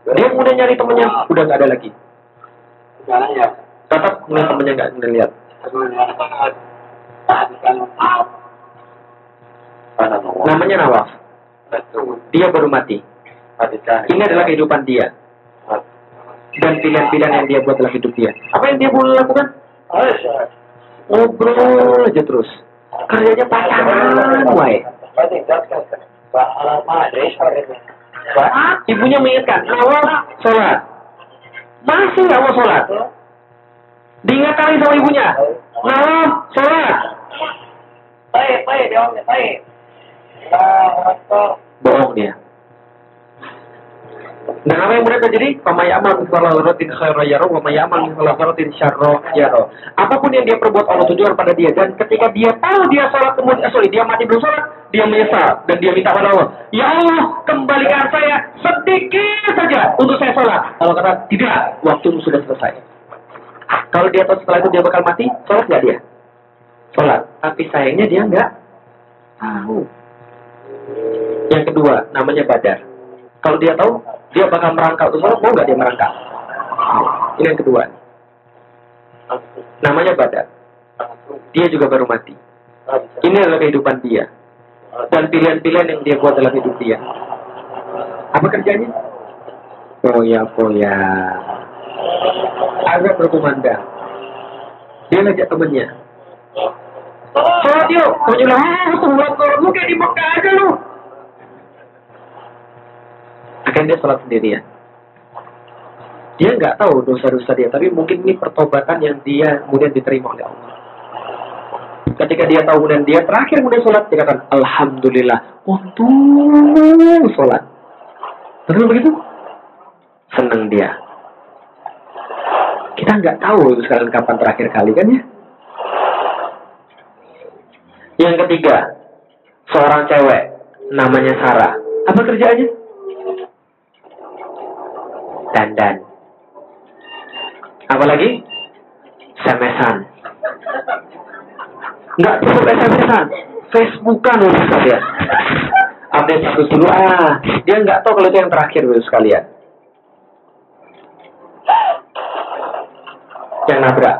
[SPEAKER 2] Dia udah nyari temennya, udah nggak ada lagi. Tetap kemudian temennya nggak nggak lihat. Namanya Nawaf. Dia baru mati. Ini adalah kehidupan dia. Dan pilihan-pilihan yang dia buat dalam hidup dia. Apa yang dia boleh lakukan? Ngobrol aja terus. Kerjanya pacaran, wae. Ibunya mengingatkan, Nawaf, sholat. Masih nggak mau sholat. Diingatkan sama ibunya, Nawaf, sholat. Bohong dia. Dan apa yang mulai terjadi? Pemayaman falaratin khaira yaro, pemayaman falaratin syarro yaro. Apa pun yang dia perbuat Allah tujuan pada dia. Dan ketika dia tahu dia sholat kemudian, eh, sorry, dia mati belum sholat, dia menyesal dan dia minta pada Allah, Ya Allah, kembalikan saya sedikit saja untuk saya sholat. Allah kata, tidak, waktu sudah selesai. Kalau dia tahu setelah itu dia bakal mati, sholat nggak dia? Sholat. Tapi sayangnya dia nggak tahu. Yang kedua, namanya badar. Kalau dia tahu, dia bakal merangkak untuk mau nggak dia merangkak? Ini yang kedua. Namanya badar. Dia juga baru mati. Ini adalah kehidupan dia. Dan pilihan-pilihan yang dia buat dalam hidup dia. Apa kerjanya? Foya-foya. Agak berkumandang. Dia ngajak temennya. Sholat yuk. Temennya bilang, ah, sholat lu kayak di Mekah aja lu. Dia sholat sendirian. Dia nggak tahu dosa-dosa dia, tapi mungkin ini pertobatan yang dia kemudian diterima oleh Allah. Ketika dia tahu kemudian dia terakhir kemudian sholat, dia katakan, Alhamdulillah, untung sholat. Betul begitu? Senang dia. Kita nggak tahu sekarang kapan terakhir kali kan ya? Yang ketiga, seorang cewek namanya Sarah. Apa kerjaannya? Dandan. Apalagi? SMS-an. Nggak cukup SMS-an. Facebookan loh sekalian. Update status dulu ah. Dia nggak tahu kalau itu yang terakhir loh sekalian. Yang nabrak.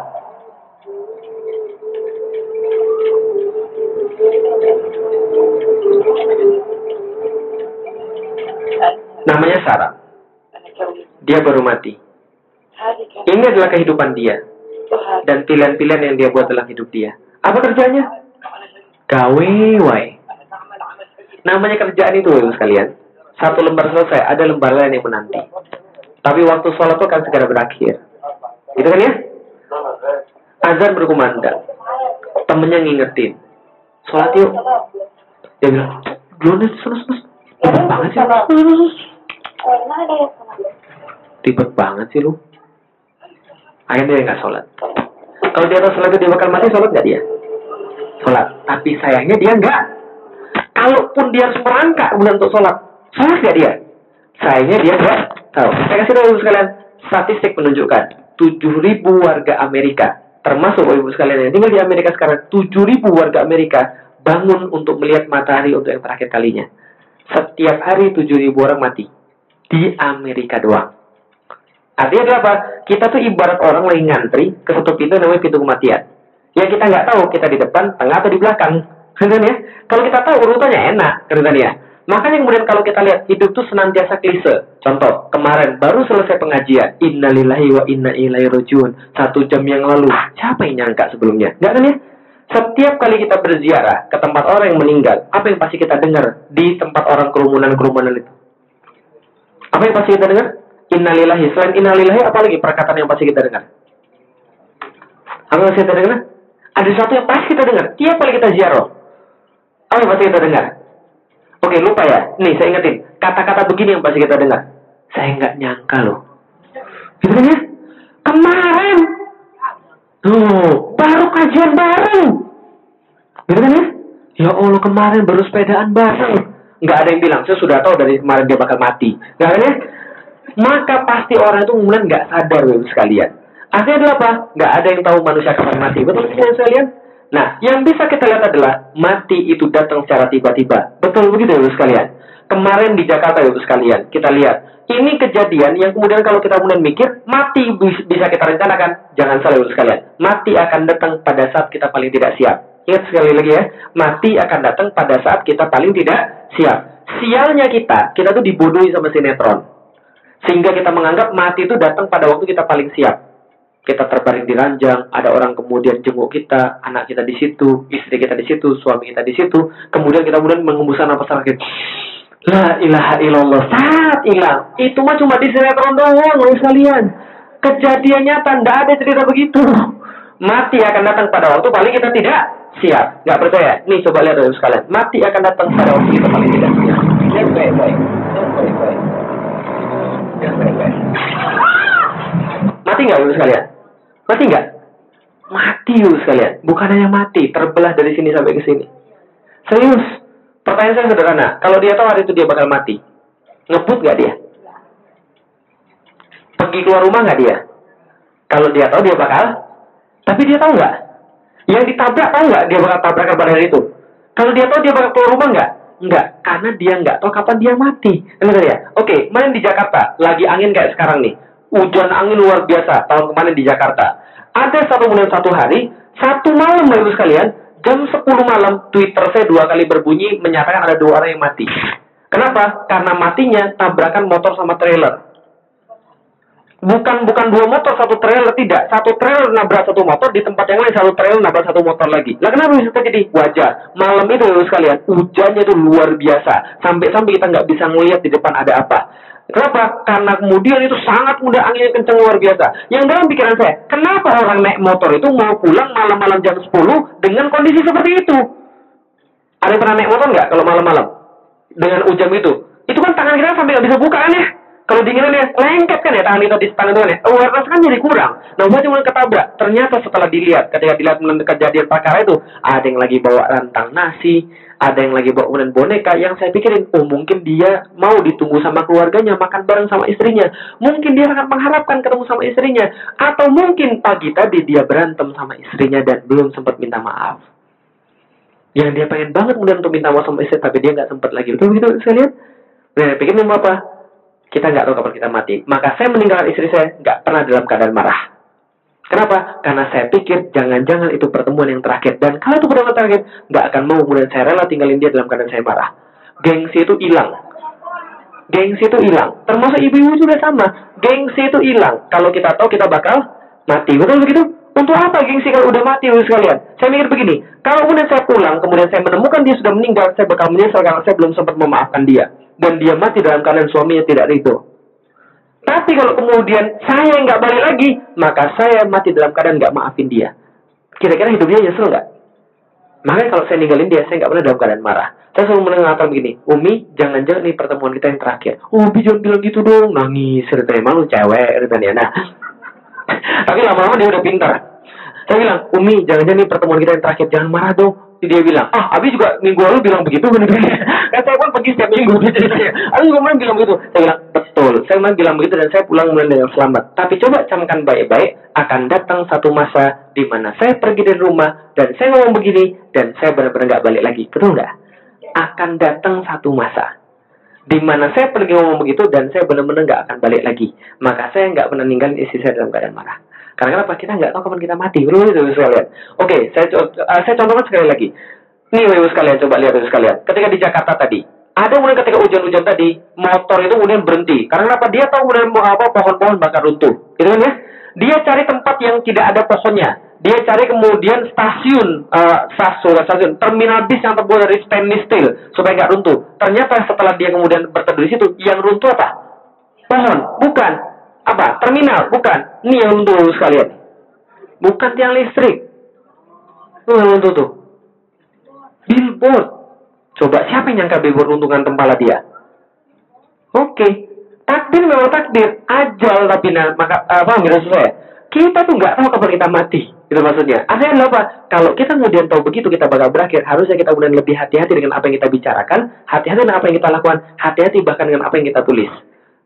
[SPEAKER 2] Namanya Sarah. Dia baru mati. Ini adalah kehidupan dia dan pilihan-pilihan yang dia buat dalam hidup dia. Apa kerjanya? Gawe wae. Namanya kerjaan itu sekalian. Satu lembar selesai, ada lembar lain yang menanti. Tapi waktu sholat itu akan segera berakhir. Itu kan ya? Azan berkumandang. Temennya ngingetin. Sholat yuk. Dia bilang, terus, terus. Ribet banget sih. Ribet banget sih lu. Akhirnya dia nggak sholat. Kalau dia tahu sholat itu dia bakal mati, sholat nggak dia? Sholat. Tapi sayangnya dia nggak. Kalaupun dia harus merangkak kemudian untuk sholat, sholat nggak dia? Sayangnya dia nggak tahu. Saya kasih tahu sekalian, statistik menunjukkan 7.000 warga Amerika, termasuk ibu sekalian yang tinggal di Amerika sekarang, 7.000 warga Amerika bangun untuk melihat matahari untuk yang terakhir kalinya. Setiap hari 7.000 orang mati. Di Amerika doang. Artinya apa? Kita tuh ibarat orang lagi ngantri ke satu pintu namanya pintu kematian. Ya kita nggak tahu kita di depan, tengah atau di belakang. Kan ya? Kalau kita tahu urutannya enak, kan ya? Makanya kemudian kalau kita lihat hidup tuh senantiasa klise. Contoh, kemarin baru selesai pengajian. Innalillahi wa inna ilaihi rajiun. Satu jam yang lalu. Siapa yang nyangka sebelumnya? Nggak kan ya? Setiap kali kita berziarah ke tempat orang yang meninggal, apa yang pasti kita dengar di tempat orang kerumunan-kerumunan itu? Apa yang pasti kita dengar? Innalillahi. Selain innalillahi, apa lagi perkataan yang pasti kita dengar? Apa yang kita dengar? Ada sesuatu yang pasti kita dengar. Tiap kali kita ziarah. Apa yang pasti kita dengar? Oke, lupa ya. Nih, saya ingetin. Kata-kata begini yang pasti kita dengar. Saya nggak nyangka loh. Gitu kan ya? Kemarin. Tuh, baru kajian bareng. Gitu kan ya? Ya Allah, kemarin baru sepedaan bareng. Nggak ada yang bilang, saya sudah tahu dari kemarin dia bakal mati. Nggak kan ya? Maka pasti orang itu kemudian nggak sadar, Bapak sekalian. Akhirnya adalah apa? Nggak ada yang tahu manusia kapan mati. Betul tidak sekalian? Nah, yang bisa kita lihat adalah mati itu datang secara tiba-tiba. Betul begitu, Bapak sekalian? Kemarin di Jakarta, Bapak sekalian, kita lihat. Ini kejadian yang kemudian kalau kita kemudian mikir, mati bisa kita rencanakan. Jangan salah, Bapak sekalian. Mati akan datang pada saat kita paling tidak siap. Ingat sekali lagi ya, mati akan datang pada saat kita paling tidak siap. Sialnya kita, kita tuh dibodohi sama sinetron. Sehingga kita menganggap mati itu datang pada waktu kita paling siap kita terbaring di ranjang, ada orang kemudian jenguk kita, anak kita di situ, istri kita di situ, suami kita di situ, kemudian kita kemudian mengembuskan napas terakhir. La ilaha illallah, saat hilang. Itu mah cuma di sinetron doang, loh sekalian. Kejadian nyata, tidak ada cerita begitu. Mati akan datang pada waktu paling kita tidak siap. Gak percaya? Nih coba lihat dulu sekalian. Mati akan datang pada waktu kita paling tidak siap. Lihat baik-baik. Lihat baik-baik. Lihat baik-baik. Mati nggak dulu sekalian? Mati nggak? Mati dulu sekalian. Bukan hanya mati, terbelah dari sini sampai ke sini. Serius. Pertanyaan saya sederhana. Kalau dia tahu hari itu dia bakal mati, ngebut nggak dia? Pergi keluar rumah nggak dia? Kalau dia tahu dia bakal, tapi dia tahu nggak? Yang ditabrak tahu nggak dia bakal tabrakan pada hari itu? Kalau dia tahu dia bakal keluar rumah nggak? Enggak, karena dia nggak tahu kapan dia mati. Dengar ya? Oke, main di Jakarta, lagi angin kayak sekarang nih. Hujan angin luar biasa tahun kemarin di Jakarta. Ada satu kemudian satu hari, satu malam baru sekalian, jam 10 malam Twitter saya dua kali berbunyi menyatakan ada dua orang yang mati. Kenapa? Karena matinya tabrakan motor sama trailer. Bukan bukan dua motor satu trailer tidak, satu trailer nabrak satu motor di tempat yang lain satu trailer nabrak satu motor lagi. Lah kenapa bisa terjadi? Wajar. Malam itu sekalian hujannya itu luar biasa sampai sampai kita nggak bisa melihat di depan ada apa. Kenapa? Karena kemudian itu sangat mudah anginnya kencang luar biasa. Yang dalam pikiran saya, kenapa orang naik motor itu mau pulang malam-malam jam 10 dengan kondisi seperti itu? Ada yang pernah naik motor nggak kalau malam-malam? Dengan hujan itu? Itu kan tangan kita sampai nggak bisa buka kan ya? Kalau dinginan ya, lengket kan ya tangan kita di tangan itu kan ya? Awareness kan jadi kurang. Nah, saya cuma ketabrak. Ternyata setelah dilihat, ketika dilihat kejadian perkara itu, ada yang lagi bawa rantang nasi, ada yang lagi bawa kemudian boneka yang saya pikirin, oh mungkin dia mau ditunggu sama keluarganya, makan bareng sama istrinya. Mungkin dia sangat mengharapkan ketemu sama istrinya. Atau mungkin pagi tadi dia berantem sama istrinya dan belum sempat minta maaf. Yang dia pengen banget kemudian untuk minta maaf sama istri, tapi dia nggak sempat lagi. Betul begitu saya lihat? Nah, pikir apa? Kita nggak tahu kapan kita mati. Maka saya meninggalkan istri saya nggak pernah dalam keadaan marah. Kenapa? Karena saya pikir jangan-jangan itu pertemuan yang terakhir. Dan kalau itu pertemuan terakhir, nggak akan mau kemudian saya rela tinggalin dia dalam keadaan saya marah. Gengsi itu hilang. Gengsi itu hilang. Termasuk ibu-ibu juga sama. Gengsi itu hilang. Kalau kita tahu kita bakal mati. Betul begitu? Untuk apa gengsi kalau udah mati ibu sekalian? Saya mikir begini, kalau kemudian saya pulang, kemudian saya menemukan dia sudah meninggal, saya bakal menyesal karena saya belum sempat memaafkan dia. Dan dia mati dalam keadaan suaminya tidak itu. Tapi kalau kemudian saya nggak balik lagi, maka saya mati dalam keadaan nggak maafin dia. Kira-kira hidupnya nyesel nggak? Makanya kalau saya ninggalin dia, saya nggak pernah dalam keadaan marah. Saya selalu mendengarkan begini, Umi, jangan-jangan ini pertemuan kita yang terakhir. Umi jangan bilang gitu dong, nangis. Ceritanya malu cewek, ceritanya. Nah, tapi lama-lama dia udah pintar. Saya bilang, Umi, jangan-jangan ini pertemuan kita yang terakhir, jangan marah dong. Dia bilang, ah, Abi juga minggu lalu bilang begitu. kan saya pun pergi setiap minggu ceritanya. Abi kemarin bilang begitu. Saya bilang, betul. Saya kemarin bilang begitu dan saya pulang kemudian dengan selamat. Tapi coba camkan baik-baik, akan datang satu masa di mana saya pergi dari rumah dan saya ngomong begini dan saya benar-benar nggak balik lagi. Betul nggak? Akan datang satu masa di mana saya pergi ngomong begitu dan saya benar-benar nggak akan balik lagi. Maka saya nggak pernah ninggalin istri saya dalam keadaan marah. Karena kenapa? Kita nggak tahu kapan kita mati. Betul itu sekalian. Oke, saya uh, saya contohkan sekali lagi. Nih, ibu sekalian, coba lihat ibu sekalian. Ketika di Jakarta tadi, ada kemudian ketika hujan-hujan tadi, motor itu kemudian berhenti. Karena kenapa? Dia tahu kemudian apa pohon-pohon bakal runtuh. Gitu kan ya? Dia cari tempat yang tidak ada pohonnya. Dia cari kemudian stasiun, uh, stasiun, stasiun, terminal bis yang terbuat dari stainless steel supaya nggak runtuh. Ternyata setelah dia kemudian berteduh di situ, yang runtuh apa? Pohon, bukan. Apa? Terminal, bukan. Ini yang runtuh sekalian. Bukan tiang listrik. Tuh tuh. Billboard. Coba siapa yang nyangka billboard untungan tempala dia? Oke. Takdir memang takdir. Ajal tapi nah, maka apa nggak sesuai. Kita tuh nggak tahu kapan kita mati. Itu maksudnya. Artinya apa? Kalau kita kemudian tahu begitu kita bakal berakhir, harusnya kita kemudian lebih hati-hati dengan apa yang kita bicarakan, hati-hati dengan apa yang kita lakukan, hati-hati bahkan dengan apa yang kita tulis.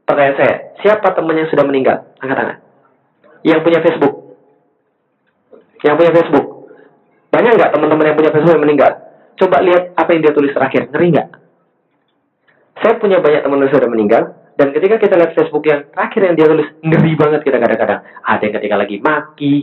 [SPEAKER 2] Pertanyaan saya, siapa teman yang sudah meninggal? Angkat tangan. Yang punya Facebook. Yang punya Facebook. Banyak nggak teman-teman yang punya Facebook yang meninggal? Coba lihat apa yang dia tulis terakhir. Ngeri nggak? Saya punya banyak teman yang sudah meninggal. Dan ketika kita lihat Facebook yang terakhir yang dia tulis, ngeri banget kita kadang-kadang. Ada yang ketika lagi maki,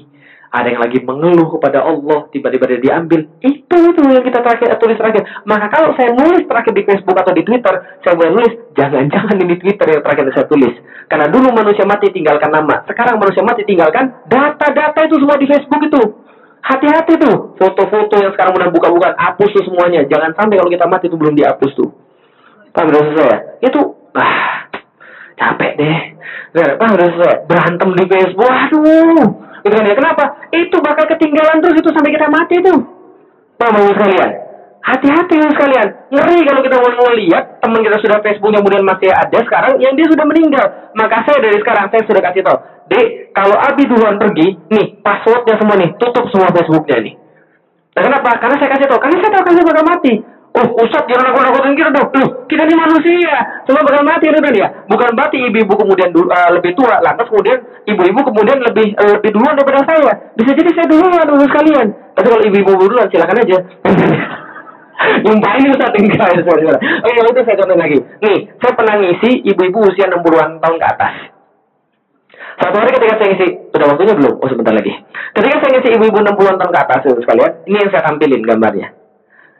[SPEAKER 2] ada yang lagi mengeluh kepada Allah, tiba-tiba dia diambil. Itu itu yang kita terakhir tulis terakhir. Maka kalau saya nulis terakhir di Facebook atau di Twitter, saya boleh nulis, jangan-jangan ini Twitter yang terakhir saya tulis. Karena dulu manusia mati tinggalkan nama, sekarang manusia mati tinggalkan data-data itu semua di Facebook itu. Hati-hati tuh, foto-foto yang sekarang udah buka-buka, hapus tuh semuanya. Jangan sampai kalau kita mati itu belum dihapus tuh. Paham udah saya? Itu, ah, capek deh. Paham udah saya? Berantem di Facebook, aduh Gitu kan ya. Kenapa? Itu bakal ketinggalan terus itu sampai kita mati tuh. Paham sekalian? Hati-hati ya sekalian. Ngeri kalau kita mau ngeliat teman kita sudah Facebooknya kemudian masih ada sekarang yang dia sudah meninggal. Maka saya dari sekarang saya sudah kasih tahu. Dek, kalau Abi duluan pergi, nih passwordnya semua nih, tutup semua Facebooknya nih. Nah, kenapa? Karena saya kasih tahu. Karena saya tahu kalian bakal mati. Oh, Ustaz jangan aku nakutin kita dong. Loh, kita ini manusia. Semua bakal mati kan ya. Bukan berarti ibu-ibu kemudian uh, lebih tua, lantas kemudian ibu-ibu kemudian lebih uh, lebih duluan daripada saya. Bisa jadi saya duluan dulu sekalian. Tapi kalau ibu-ibu duluan silakan aja. ini Ustaz enggak ya, saudara. Oh iya, itu saya contoh lagi. Nih, saya pernah ngisi ibu-ibu usia 60-an tahun ke atas. Satu hari ketika saya ngisi, sudah waktunya belum? Oh sebentar lagi. Ketika saya ngisi ibu-ibu 60-an tahun ke atas, sekalian, ini yang saya tampilin gambarnya.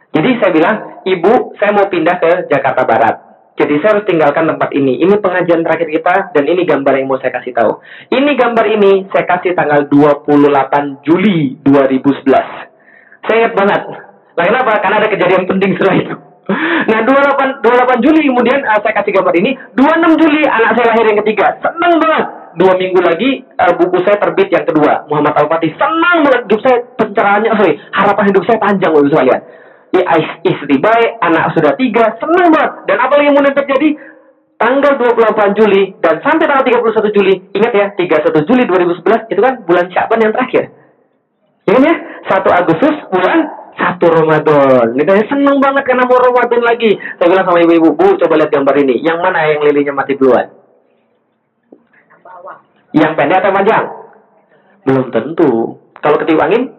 [SPEAKER 2] Jadi saya bilang, ibu, saya mau pindah ke Jakarta Barat. Jadi saya harus tinggalkan tempat ini. Ini pengajian terakhir kita dan ini gambar yang mau saya kasih tahu. Ini gambar ini saya kasih tanggal 28 Juli 2011. Saya ingat banget. Nah, kenapa? Karena ada kejadian penting setelah itu. Nah, 28, 28 Juli kemudian uh, saya kasih gambar ini. 26 Juli anak saya lahir yang ketiga. Senang banget. Dua minggu lagi uh, buku saya terbit yang kedua. Muhammad Al-Fatih. Senang banget. Hidup saya pencerahannya, sorry. Harapan hidup saya panjang loh sekalian istri baik, anak sudah tiga, senang banget. Dan apa yang kemudian terjadi? Tanggal 28 Juli dan sampai tanggal 31 Juli, ingat ya, 31 Juli 2011 itu kan bulan Syaban yang terakhir. Ingat ya, 1 Agustus bulan 1 Ramadan. Kita senang banget karena mau Ramadan lagi. Saya bilang sama ibu-ibu, Bu, coba lihat gambar ini. Yang mana yang lilinya mati duluan? Yang pendek atau panjang? Belum tentu. Kalau ketiup angin,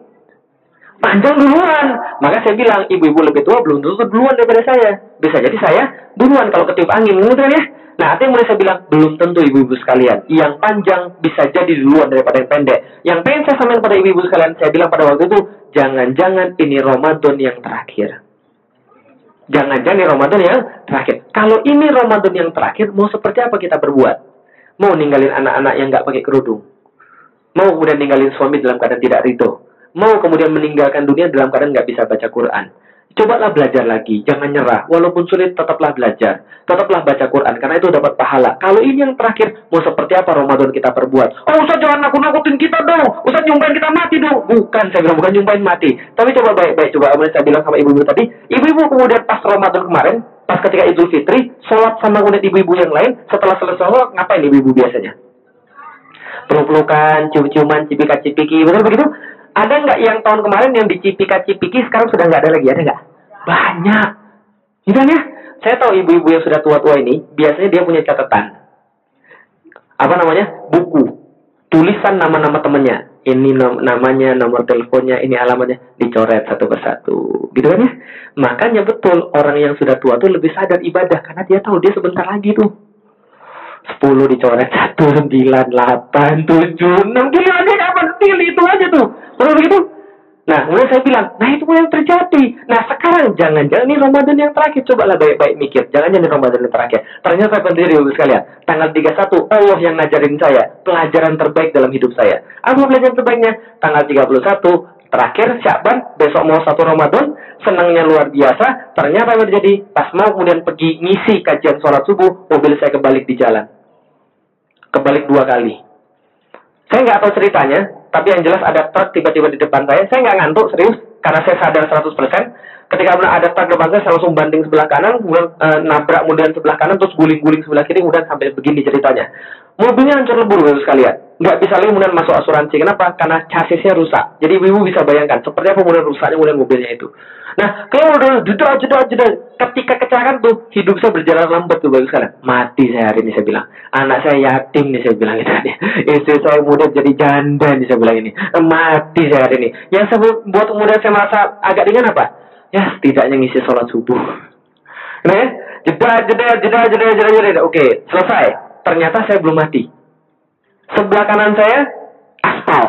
[SPEAKER 2] panjang duluan. Maka saya bilang, ibu-ibu lebih tua belum tentu duluan daripada saya. Bisa jadi saya duluan kalau ketiup angin, kan ya? Nah, artinya mulai saya bilang, belum tentu ibu-ibu sekalian. Yang panjang bisa jadi duluan daripada yang pendek. Yang pengen saya sampaikan pada ibu-ibu sekalian, saya bilang pada waktu itu, jangan-jangan ini Ramadan yang terakhir. Jangan-jangan ini Ramadan yang terakhir. Kalau ini Ramadan yang terakhir, mau seperti apa kita berbuat? Mau ninggalin anak-anak yang nggak pakai kerudung? Mau kemudian ninggalin suami dalam keadaan tidak ridho? Mau kemudian meninggalkan dunia dalam keadaan nggak bisa baca Quran. Cobalah belajar lagi, jangan nyerah. Walaupun sulit, tetaplah belajar. Tetaplah baca Quran, karena itu dapat pahala. Kalau ini yang terakhir, mau seperti apa Ramadan kita perbuat? Oh, Ustaz jangan nakut-nakutin kita dong. Ustaz nyumpain kita mati dong. Bukan, saya bilang bukan nyumpain mati. Tapi coba baik-baik, coba saya bilang sama ibu-ibu tadi. Ibu-ibu kemudian pas Ramadan kemarin, pas ketika Idul Fitri, sholat sama kemudian ibu-ibu yang lain, setelah selesai sholat, ngapain ibu-ibu biasanya? Peluk-pelukan, cium-ciuman, cipika-cipiki, betul begitu? Ada nggak yang tahun kemarin yang dicipika-cipiki sekarang sudah nggak ada lagi? Ada nggak? Banyak. Gitu kan ya? Saya tahu ibu-ibu yang sudah tua-tua ini, biasanya dia punya catatan. Apa namanya? Buku. Tulisan nama-nama temannya. Ini namanya, nomor teleponnya, ini alamatnya. Dicoret satu persatu. Gitu kan ya? Makanya betul, orang yang sudah tua tuh lebih sadar ibadah. Karena dia tahu dia sebentar lagi tuh 10 dicoret 1, 9, 8, 7, 6 Gila dia pilih itu aja tuh Terus begitu Nah, mulai saya bilang, nah itu yang terjadi. Nah, sekarang jangan-jangan ini Ramadan yang terakhir. Cobalah baik-baik mikir. Jangan-jangan ini Ramadan yang terakhir. Ternyata saya pendiri ibu sekalian. Tanggal 31, Allah yang ngajarin saya. Pelajaran terbaik dalam hidup saya. Apa pelajaran terbaiknya? Tanggal 31, terakhir Syakban, besok mau satu Ramadan, senangnya luar biasa. Ternyata yang terjadi, pas mau kemudian pergi ngisi kajian sholat subuh, mobil saya kebalik di jalan kebalik dua kali. Saya nggak tahu ceritanya, tapi yang jelas ada truk tiba-tiba di depan saya. Saya nggak ngantuk, serius. karena saya sadar 100%, ketika ada saya, saya langsung banding sebelah kanan, kemudian eh, nabrak kemudian sebelah kanan, terus guling-guling sebelah kiri, kemudian sampai begini ceritanya. Mobilnya hancur lebur, Bapak sekalian. Nggak bisa lagi kemudian masuk asuransi. Kenapa? Karena chassisnya rusak. Jadi ibu bisa bayangkan, seperti apa kemudian rusaknya kemudian mobilnya itu. Nah, kalau udah jeda, jeda, jeda, ketika kecelakaan tuh, hidup saya berjalan lambat tuh, Bapak sekalian. Mati saya hari ini, saya bilang. Anak saya yatim nih, saya bilang gitu. Istri saya muda jadi janda nih, saya bilang ini. Mati saya hari ini. Yang saya buat kemudian saya merasa agak ringan apa? Ya, setidaknya ngisi sholat subuh. Nah, ya, jeda, jeda, jeda, jeda, jeda, jeda. Oke, selesai ternyata saya belum mati. Sebelah kanan saya aspal,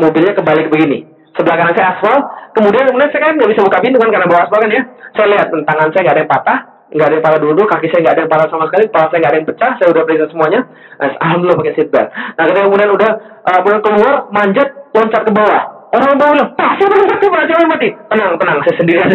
[SPEAKER 2] mobilnya kebalik begini. Sebelah kanan saya aspal, kemudian kemudian saya kan nggak bisa buka pintu kan karena bawa aspal kan ya. Saya lihat tangan saya nggak ada yang patah, nggak ada yang patah dulu, kaki saya nggak ada yang patah sama sekali, kepala saya nggak ada yang pecah, saya udah periksa semuanya. Nah, Alhamdulillah pakai seatbelt. Nah kemudian udah uh, keluar, manjat, loncat ke bawah. Orang bawah bilang, Pak, siapa yang mati? Pak, siapa yang mati? Tenang, tenang, saya sendiri aja.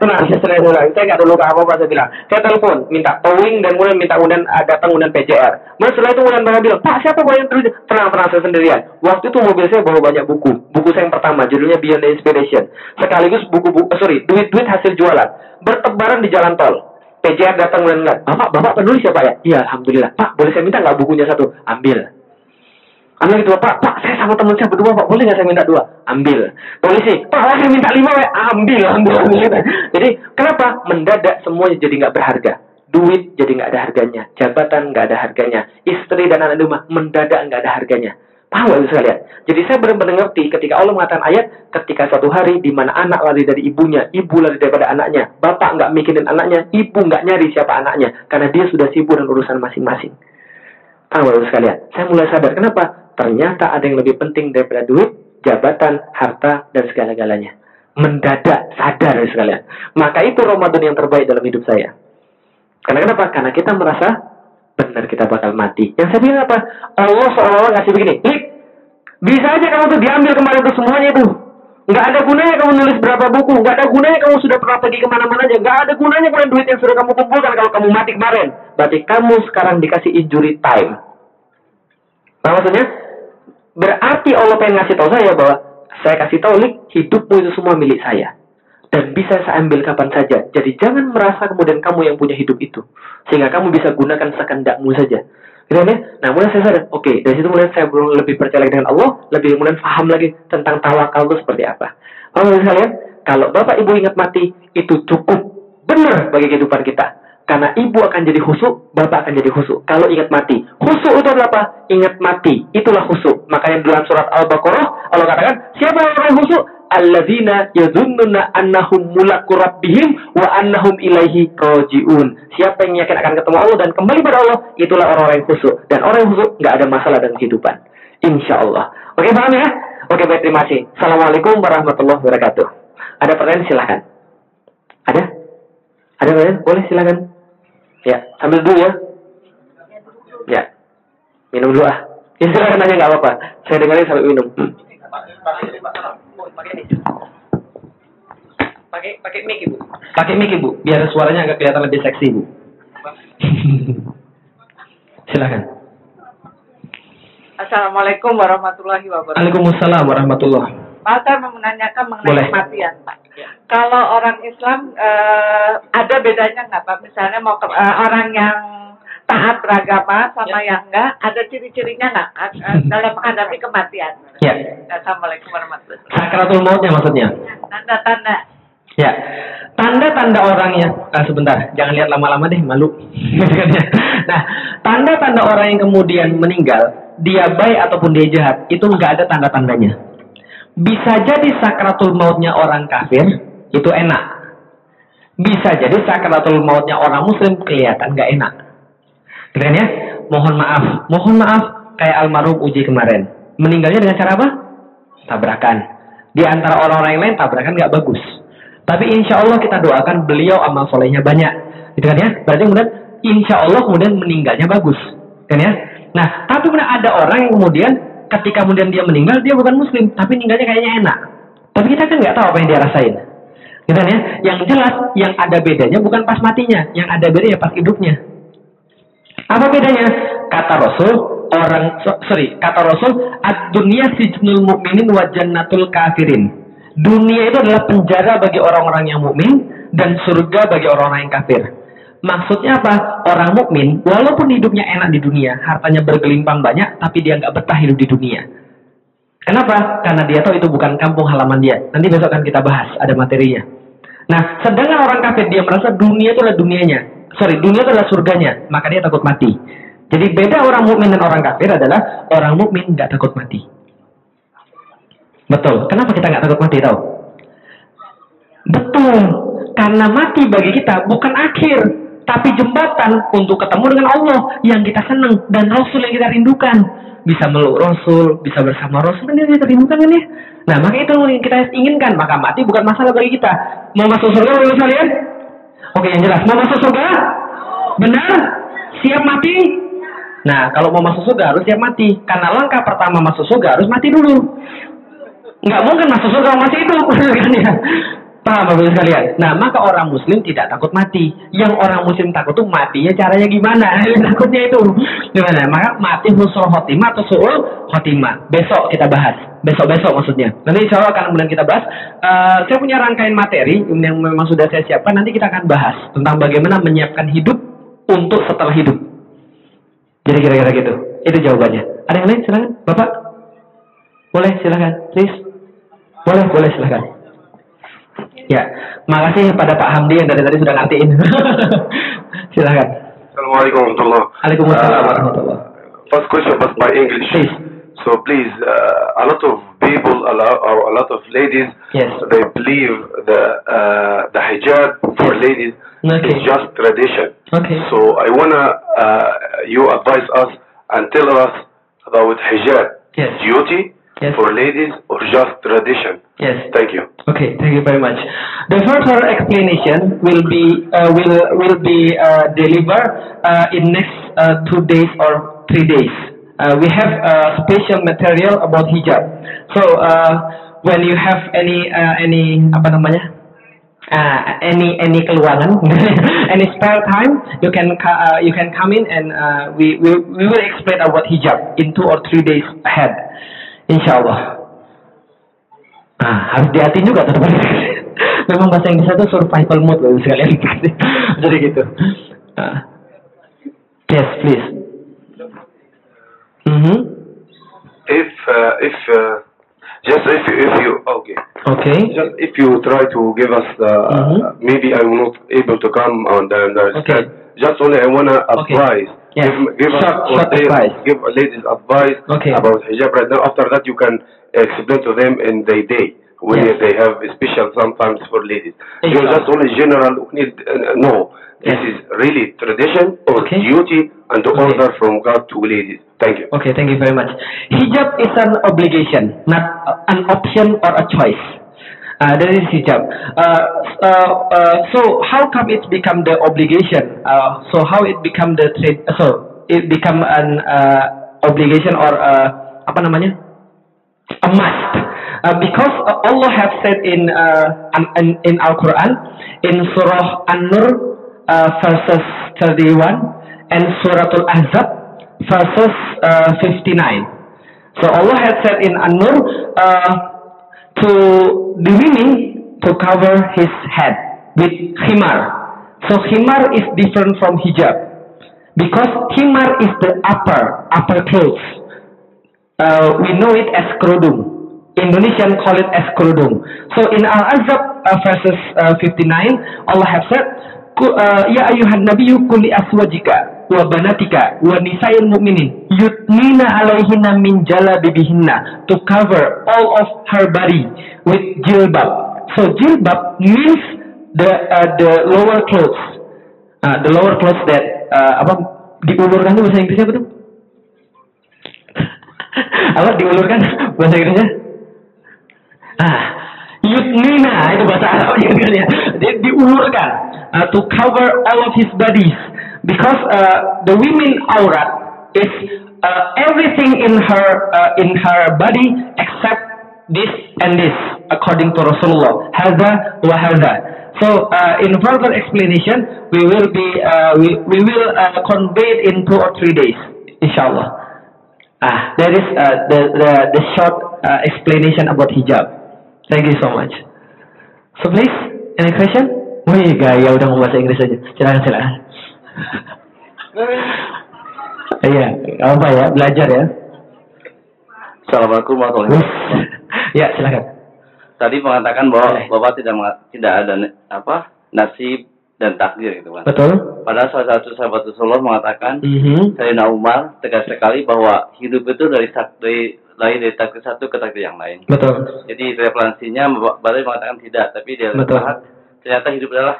[SPEAKER 2] tenang, saya sendiri aja. Saya nggak ada luka apa-apa, saya bilang. Saya telepon, minta towing, dan kemudian minta kemudian datang kemudian PCR. Kemudian setelah itu kemudian bapak bilang, Pak, siapa yang terus? Tenang, tenang, saya sendirian. Waktu itu mobil saya bawa banyak buku. Buku saya yang pertama, judulnya Beyond the Inspiration. Sekaligus buku-buku, sorry, duit-duit hasil jualan. Bertebaran di jalan tol. PCR datang kemudian lihat, Bapak, Bapak penulis ya Pak ya? Iya, Alhamdulillah. Pak, boleh saya minta nggak bukunya satu? Ambil. Ambil gitu, Pak, Pak, saya sama teman saya berdua, Pak, boleh nggak saya minta dua? Ambil. Polisi, Pak, saya minta lima, Pak, ambil, ambil, ambil. Jadi, kenapa? Mendadak semuanya jadi nggak berharga. Duit jadi nggak ada harganya. Jabatan nggak ada harganya. Istri dan anak rumah mendadak nggak ada harganya. Paham nggak sekalian? Jadi saya benar-benar ngerti ketika Allah mengatakan ayat, ketika suatu hari di mana anak lari dari ibunya, ibu lari daripada anaknya, bapak nggak mikirin anaknya, ibu nggak nyari siapa anaknya, karena dia sudah sibuk dengan urusan masing-masing. Paham nggak sekalian? Saya mulai sadar, kenapa? Ternyata ada yang lebih penting daripada duit, jabatan, harta, dan segala-galanya. Mendadak sadar ya sekalian. Maka itu Ramadan yang terbaik dalam hidup saya. Karena kenapa? Karena kita merasa benar kita bakal mati. Yang saya bilang apa? Allah seolah-olah ngasih begini. Lik, bisa aja kamu tuh diambil kemarin tuh semuanya itu. Nggak ada gunanya kamu nulis berapa buku. Nggak ada gunanya kamu sudah pernah pergi ke mana-mana aja. Nggak ada gunanya kemarin duit yang sudah kamu kumpulkan kalau kamu mati kemarin. Berarti kamu sekarang dikasih injury time. Nah, maksudnya? Berarti Allah pengen ngasih tahu saya bahwa saya kasih tahu nih hidupmu itu semua milik saya dan bisa saya ambil kapan saja. Jadi jangan merasa kemudian kamu yang punya hidup itu sehingga kamu bisa gunakan sekendakmu saja. Gitu ya? Nah, mulai saya sadar, oke, dari situ mulai saya lebih percaya dengan Allah, lebih kemudian paham lagi tentang tawakal itu seperti apa. Kalau misalnya, kalau Bapak Ibu ingat mati, itu cukup benar bagi kehidupan kita. Karena ibu akan jadi husuk, bapak akan jadi husuk. Kalau ingat mati. Husuk itu adalah apa? Ingat mati. Itulah husuk. Makanya dalam surat Al-Baqarah, Allah katakan, siapa yang orang husuk? Alladzina yazunnuna annahum mulaku rabbihim wa annahum ilaihi roji'un. Siapa yang yakin akan ketemu Allah dan kembali pada Allah, itulah orang-orang yang husuk. Dan orang yang husuk nggak ada masalah dalam kehidupan. Insya Allah. Oke, paham ya? Oke, baik, terima kasih. Assalamualaikum warahmatullahi wabarakatuh. Ada pertanyaan silahkan. Ada? Ada pertanyaan? Boleh silakan. Ya, sambil dulu ya. Ya. Minum dulu ah. Ya silakan nanya nggak apa-apa. Saya dengerin sampai minum. Hmm. Pakai pakai mic ibu. Pakai mic ibu, biar suaranya agak kelihatan lebih seksi ibu. silakan.
[SPEAKER 3] Assalamualaikum warahmatullahi wabarakatuh.
[SPEAKER 2] Waalaikumsalam warahmatullahi.
[SPEAKER 3] Pak saya mau menanyakan mengenai
[SPEAKER 2] Boleh.
[SPEAKER 3] kematian, Pak. Kalau orang Islam eh, ada bedanya nggak, Pak? Misalnya mau ke, eh, orang yang taat beragama sama yang enggak, ada ciri-cirinya nggak eh, dalam menghadapi kematian?
[SPEAKER 2] Ya.
[SPEAKER 3] Assalamualaikum warahmatullahi wabarakatuh.
[SPEAKER 2] Sakratul mautnya maksudnya.
[SPEAKER 3] Tanda-tanda.
[SPEAKER 2] Ya, tanda-tanda orangnya. Ah, sebentar, jangan lihat lama-lama deh, malu. nah, tanda-tanda orang yang kemudian meninggal, dia baik ataupun dia jahat, itu nggak ada tanda-tandanya. Bisa jadi sakratul mautnya orang kafir, itu enak. Bisa jadi sakratul mautnya orang muslim kelihatan nggak enak. Keren ya? Mohon maaf, mohon maaf, kayak almarhum uji kemarin. Meninggalnya dengan cara apa? Tabrakan. Di antara orang-orang lain tabrakan nggak bagus tapi insya Allah kita doakan beliau amal solehnya banyak. Gitu kan ya? Berarti kemudian insya Allah kemudian meninggalnya bagus. Kan ya? Nah, tapi kemudian ada orang yang kemudian ketika kemudian dia meninggal, dia bukan muslim, tapi meninggalnya kayaknya enak. Tapi kita kan nggak tahu apa yang dia rasain. Gitu kan ya? Yang jelas, yang ada bedanya bukan pas matinya. Yang ada bedanya pas hidupnya. Apa bedanya? Kata Rasul, orang sorry, kata Rasul, ad-dunya sijnul mu'minin wa jannatul kafirin Dunia itu adalah penjara bagi orang-orang yang mukmin dan surga bagi orang-orang yang kafir. Maksudnya apa? Orang mukmin walaupun hidupnya enak di dunia, hartanya bergelimpang banyak, tapi dia nggak betah hidup di dunia. Kenapa? Karena dia tahu itu bukan kampung halaman dia. Nanti besok akan kita bahas, ada materinya. Nah, sedangkan orang kafir dia merasa dunia itu adalah dunianya. Sorry, dunia itu adalah surganya, maka dia takut mati. Jadi beda orang mukmin dan orang kafir adalah orang mukmin nggak takut mati. Betul. Kenapa kita nggak takut mati tahu? Betul. Karena mati bagi kita bukan akhir, tapi jembatan untuk ketemu dengan Allah yang kita senang dan Rasul yang kita rindukan. Bisa meluk Rasul, bisa bersama Rasul kan yang kita rindukan kan ya. Nah, maka itu yang kita inginkan. Maka mati bukan masalah bagi kita. Mau masuk surga, mau kalian? Oke, yang jelas. Mau masuk surga? Benar? Siap mati? Nah, kalau mau masuk surga harus siap mati. Karena langkah pertama masuk surga harus mati dulu. Nggak mungkin masuk surga masih ya? Paham Bapak sekalian? Nah, maka orang muslim tidak takut mati. Yang orang muslim takut tuh matinya caranya gimana? Takutnya itu. Gimana? Maka mati husnul khotimah atau su'ul khotimah. Besok kita bahas. Besok-besok maksudnya. Nanti insya Allah akan kemudian kita bahas. Uh, saya punya rangkaian materi yang memang sudah saya siapkan. Nanti kita akan bahas tentang bagaimana menyiapkan hidup untuk setelah hidup. Jadi kira-kira gitu. Itu jawabannya. Ada yang lain? Silakan. Bapak. Boleh, silakan. Please. Boleh, boleh, silakan. Ya, makasih pada Pak Hamdi yang dari tadi sudah ngantiin. Silakan.
[SPEAKER 4] Assalamualaikum warahmatullahi
[SPEAKER 2] Waalaikumsalam
[SPEAKER 4] Uh,
[SPEAKER 2] warahmatullahi
[SPEAKER 4] First question was by English.
[SPEAKER 2] Please.
[SPEAKER 4] So please, uh, a lot of people, a lot, or a lot of ladies,
[SPEAKER 2] Yes.
[SPEAKER 4] they believe the uh, the hijab for
[SPEAKER 2] Yes.
[SPEAKER 4] ladies
[SPEAKER 2] Okay.
[SPEAKER 4] is just tradition.
[SPEAKER 2] Okay.
[SPEAKER 4] So I wanna uh, you advise us and tell us about hijab
[SPEAKER 2] Yes.
[SPEAKER 4] duty
[SPEAKER 2] Yes.
[SPEAKER 4] for ladies or just tradition.
[SPEAKER 2] Yes.
[SPEAKER 4] Thank you.
[SPEAKER 2] Okay, thank you very much. The further explanation will be uh, will will be uh, delivered uh, in next uh, two days or three days. Uh, we have uh, special material about hijab. So uh, when you have any uh, any apa namanya uh, any any keluangan, any spare time, you can uh, you can come in and uh, we, we we will explain about hijab in two or three days ahead, insyaallah. Ah, harus dihatiin juga teman Memang bahasa Inggris itu survival mode loh sekalian. Jadi gitu. Ah. yes, please. Mhm.
[SPEAKER 4] If uh, if uh, just if you, if you okay.
[SPEAKER 2] Okay.
[SPEAKER 4] Just if you try to give us, uh,
[SPEAKER 2] Mhm.
[SPEAKER 4] maybe I'm not able to come on the, the
[SPEAKER 2] Okay.
[SPEAKER 4] Just only I wanna
[SPEAKER 2] Okay.
[SPEAKER 4] advise.
[SPEAKER 2] Yes.
[SPEAKER 4] Give, give us
[SPEAKER 2] Short-
[SPEAKER 4] or
[SPEAKER 2] short advice.
[SPEAKER 4] give ladies advice
[SPEAKER 2] Okay.
[SPEAKER 4] about hijab right now. After that, you can explain to them in their day when
[SPEAKER 2] Yes.
[SPEAKER 4] they have a special sometimes for ladies. You
[SPEAKER 2] Inshallah.
[SPEAKER 4] just only general need uh, no. This
[SPEAKER 2] Yes.
[SPEAKER 4] is really tradition or
[SPEAKER 2] Okay.
[SPEAKER 4] duty and
[SPEAKER 2] Okay.
[SPEAKER 4] order from God to ladies. Thank you.
[SPEAKER 2] Okay, thank you very much. Hijab is an obligation, not uh, an option or a choice. Uh, that is hijab. Uh, uh, uh, so how come it become the obligation? Uh, so how it become the trade? So it become an uh, obligation or uh, apa namanya? A must. Uh, because Allah have said in uh, in, in Al Quran in Surah An-Nur uh, verses 31 and Suratul Ahzab verses uh, 59. So Allah has said in An-Nur uh, to the women to cover his head with khimar. So khimar is different from hijab because khimar is the upper upper clothes. Uh, we know it as kerudung. Indonesian call it as kerudung. So in Al-Azab uh, verses uh, 59, Allah have said, uh, Ya ayuhan nabiyyu kulli aswajika wa banatika wa nisa'il mu'minin yutnina alaihinna min jalabibihinna to cover all of her body with jilbab. So jilbab means the uh, the lower clothes. Uh, the lower clothes that uh, apa diulurkan itu bahasa Inggrisnya apa tuh? Apa diulurkan bahasa Inggrisnya? Ah, yutnina itu bahasa Arabnya kan ya. Dia diulurkan uh, to cover all of his bodies because uh, the women aurat is uh, everything in her uh, in her body except this and this according to Rasulullah. Hadza wa hadza. So uh, in further explanation, we will be uh, we, we will uh, convey it in two or three days, inshallah. Ah, that is uh, the, the the short uh, explanation about hijab. Thank you so much. So please, any question? Wih, gaya udah ngomong bahasa Inggris aja. Silakan, silakan. Iya, apa ya, belajar ya.
[SPEAKER 5] Assalamualaikum warahmatullahi wabarakatuh.
[SPEAKER 2] Ya, silakan.
[SPEAKER 5] Tadi mengatakan bahwa. Bapak tidak tidak ada apa nasib dan takdir gitu kan.
[SPEAKER 2] Betul?
[SPEAKER 5] Padahal salah satu sahabat Rasulullah mengatakan
[SPEAKER 2] Mhm.
[SPEAKER 5] Sayyidina Umar tegas sekali bahwa hidup itu dari tak- dari lain dari takdir satu ke takdir yang lain.
[SPEAKER 2] Betul.
[SPEAKER 5] Jadi referensinya Bapak mengatakan tidak, tapi dia
[SPEAKER 2] Betul.
[SPEAKER 5] lihat ternyata hidup adalah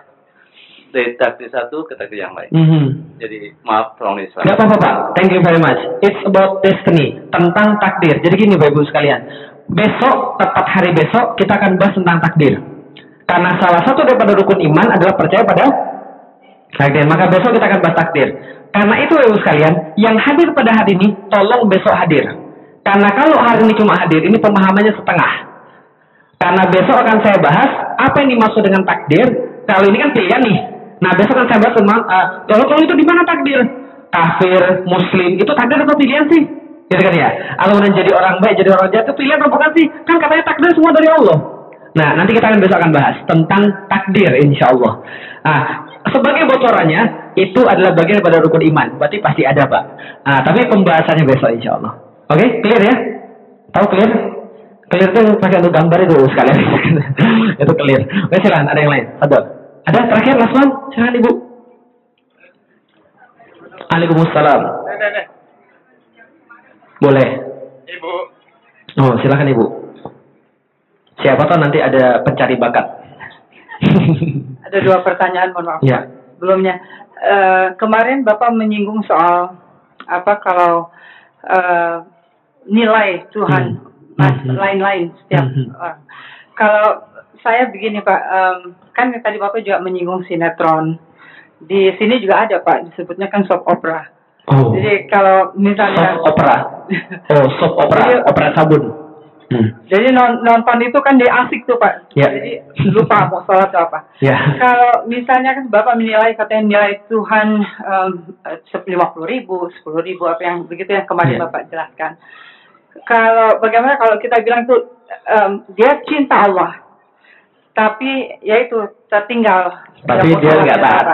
[SPEAKER 5] dari takdir satu ke takdir yang lain.
[SPEAKER 2] Mhm.
[SPEAKER 5] Jadi maaf tolong Islam.
[SPEAKER 2] Gak apa-apa Pak, thank you very much. It's about destiny, tentang takdir. Jadi gini Bapak Ibu sekalian, besok, tepat hari besok, kita akan bahas tentang takdir. Karena salah satu daripada rukun iman adalah percaya pada takdir. Maka besok kita akan bahas takdir. Karena itu Ibu sekalian, yang hadir pada hari ini, tolong besok hadir. Karena kalau hari ini cuma hadir, ini pemahamannya setengah. Karena besok akan saya bahas apa yang dimaksud dengan takdir. Kalau ini kan pilihan nih. Nah besok akan saya bahas tentang uh, kalau kalau itu di mana takdir? Kafir, Muslim itu takdir atau pilihan sih? Gitu kan ya. Kalau kemudian jadi orang baik, jadi orang jahat itu pilihan atau bukan sih? Kan katanya takdir semua dari Allah. Nah nanti kita akan besok akan bahas tentang takdir insya Allah. Nah sebagai bocorannya itu adalah bagian daripada rukun iman. Berarti pasti ada pak. Nah tapi pembahasannya besok insya Allah. Oke clear ya? Tahu clear? Clear itu pakai untuk gambar itu sekalian. itu clear. Oke silakan ada yang lain. Satu. Ada terakhir last one. Silakan ibu. Waalaikumsalam. Boleh.
[SPEAKER 6] Ibu,
[SPEAKER 2] Oh silakan ibu. Siapa tahu nanti ada pencari bakat.
[SPEAKER 3] Ada dua pertanyaan, mohon maaf.
[SPEAKER 2] ya.
[SPEAKER 3] Sebelumnya, eh, kemarin Bapak menyinggung soal apa kalau eh, nilai Tuhan
[SPEAKER 2] Hmm.
[SPEAKER 3] mas-
[SPEAKER 2] Mhm.
[SPEAKER 3] lain-lain setiap
[SPEAKER 2] Mhm.
[SPEAKER 3] orang. Kalau saya begini Pak, em, kan tadi Bapak juga menyinggung sinetron. Di sini juga ada Pak, disebutnya kan soap opera.
[SPEAKER 2] Oh.
[SPEAKER 3] Jadi kalau misalnya
[SPEAKER 2] Soap opera. Oh, soap opera, opera sabun. Hmm.
[SPEAKER 3] Jadi non- nonton itu kan dia asik tuh Pak.
[SPEAKER 2] Ya.
[SPEAKER 3] Jadi lupa mau sholat atau apa.
[SPEAKER 2] Ya.
[SPEAKER 3] Kalau misalnya kan Bapak menilai katanya nilai Tuhan lima puluh ribu, sepuluh ribu apa yang begitu yang kemarin
[SPEAKER 2] Ya.
[SPEAKER 3] Bapak jelaskan. Kalau bagaimana kalau kita bilang tuh em, dia cinta Allah, tapi yaitu tertinggal.
[SPEAKER 2] Tapi dia nggak taat.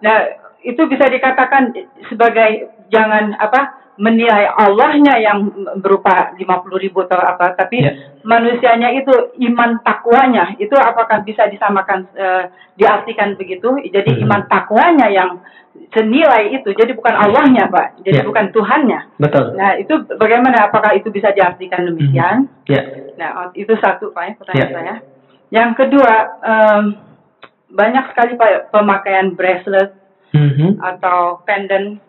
[SPEAKER 3] Nah itu bisa dikatakan sebagai jangan apa menilai Allahnya yang berupa lima puluh ribu atau apa, tapi
[SPEAKER 2] Ya.
[SPEAKER 3] manusianya itu iman takwanya itu apakah bisa disamakan eh, diartikan begitu jadi
[SPEAKER 2] Mhm.
[SPEAKER 3] iman takwanya yang senilai itu jadi bukan Allahnya pak jadi
[SPEAKER 2] Ya.
[SPEAKER 3] bukan Tuhannya
[SPEAKER 2] Betul.
[SPEAKER 3] nah itu bagaimana apakah itu bisa diartikan demikian
[SPEAKER 2] Ya.
[SPEAKER 3] nah oh, itu satu pak ya, pertanyaan
[SPEAKER 2] Ya.
[SPEAKER 3] saya yang kedua em, banyak sekali pak pemakaian bracelet
[SPEAKER 2] Mhm.
[SPEAKER 3] atau pendant.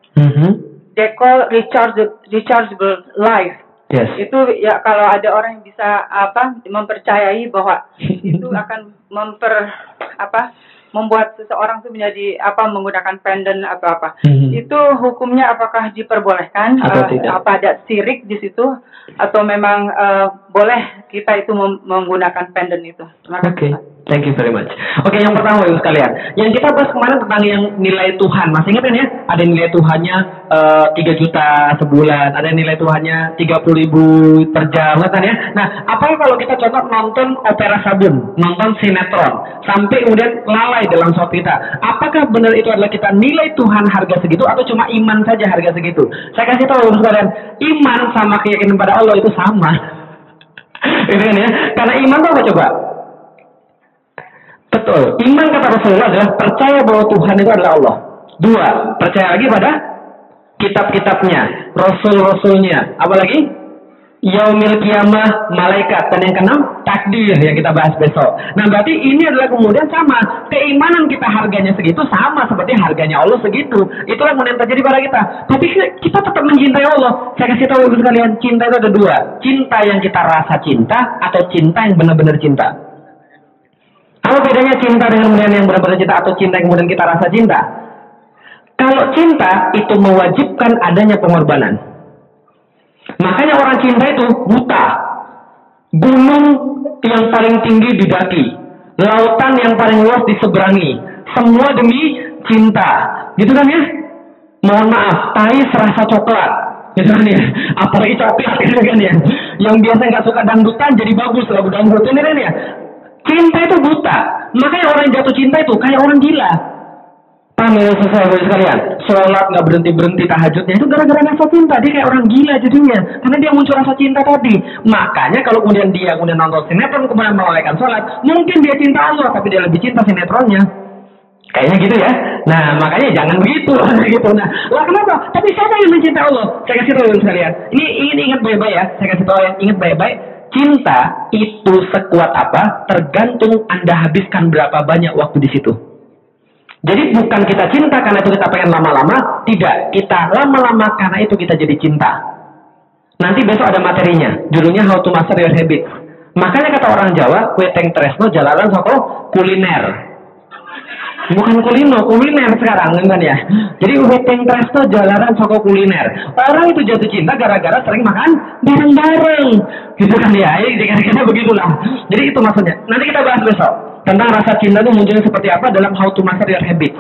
[SPEAKER 3] They call rechargeable rechargeable life
[SPEAKER 2] Yes.
[SPEAKER 3] itu ya kalau ada orang yang bisa apa mempercayai bahwa itu akan memper apa membuat seseorang itu menjadi apa menggunakan pendant atau apa
[SPEAKER 2] Mhm.
[SPEAKER 3] itu hukumnya apakah diperbolehkan
[SPEAKER 2] Atau
[SPEAKER 3] Eh,
[SPEAKER 2] tidak?
[SPEAKER 3] apa ada sirik di situ atau memang eh, boleh kita itu menggunakan pendant itu
[SPEAKER 2] Oke,
[SPEAKER 3] Pak.
[SPEAKER 2] thank you very much. Oke, yang pertama ibu sekalian, yang kita bahas kemarin tentang yang nilai Tuhan, masih ingat kan ya? Ada nilai Tuhannya eh, tiga juta sebulan, ada nilai Tuhannya tiga puluh ribu per jam, kan ya? Nah, apa kalau kita contoh nonton opera sabun, nonton sinetron, sampai kemudian lalai dalam sholat kita, apakah benar itu adalah kita nilai Tuhan harga segitu atau cuma iman saja harga segitu? Saya kasih tahu sekalian, iman sama keyakinan pada Allah itu sama. Ini kan ya, karena iman apa coba? Betul. Iman kata Rasulullah adalah percaya bahwa Tuhan itu adalah Allah. Dua, percaya lagi pada kitab-kitabnya, rasul-rasulnya. Apalagi? Yaumil kiamah, malaikat. Dan yang keenam, takdir yang kita bahas besok. Nah, berarti ini adalah kemudian sama. Keimanan kita harganya segitu sama seperti harganya Allah segitu. Itulah kemudian terjadi pada kita. Tapi kita tetap mencintai Allah. Saya kasih tahu sekalian, cinta itu ada dua. Cinta yang kita rasa cinta atau cinta yang benar-benar cinta. Apa bedanya cinta dengan kemudian yang benar-benar cinta atau cinta yang kemudian kita rasa cinta? Kalau cinta itu mewajibkan adanya pengorbanan. Makanya orang cinta itu buta. Gunung yang paling tinggi didaki. Lautan yang paling luas diseberangi. Semua demi cinta. Gitu kan ya? Mohon maaf, tai serasa coklat. gitu kan ya apalagi coklat gitu kan ya yang biasa nggak suka dangdutan jadi bagus lagu dangdut ini kan ya cinta itu buta makanya orang jatuh cinta itu kayak orang gila paham ya saudara sekalian sholat nggak berhenti berhenti tahajudnya itu gara-gara rasa cinta dia kayak orang gila jadinya karena dia muncul rasa cinta tadi makanya kalau kemudian dia kemudian nonton sinetron kemudian melalaikan sholat mungkin dia cinta Allah tapi dia lebih cinta sinetronnya Kayaknya gitu ya. Nah, makanya jangan begitu gitu. Nah, lah kenapa? Tapi siapa yang mencintai Allah? Saya kasih tahu sekalian. Ini ini ingat baik-baik ya. Saya kasih tahu ya. Ingat baik-baik. Cinta itu sekuat apa? Tergantung Anda habiskan berapa banyak waktu di situ. Jadi bukan kita cinta karena itu kita pengen lama-lama, tidak. Kita lama-lama karena itu kita jadi cinta. Nanti besok ada materinya. Judulnya How to Master Your Habits. Makanya kata orang Jawa, kue teng tresno jalanan soko kuliner bukan kulino kuliner sekarang kan ya jadi wedding presto jalanan soko kuliner orang itu jatuh cinta gara-gara sering makan bareng-bareng gitu kan ya ini kira-kira begitulah jadi itu maksudnya nanti kita bahas besok tentang rasa cinta itu munculnya seperti apa dalam how to master your habit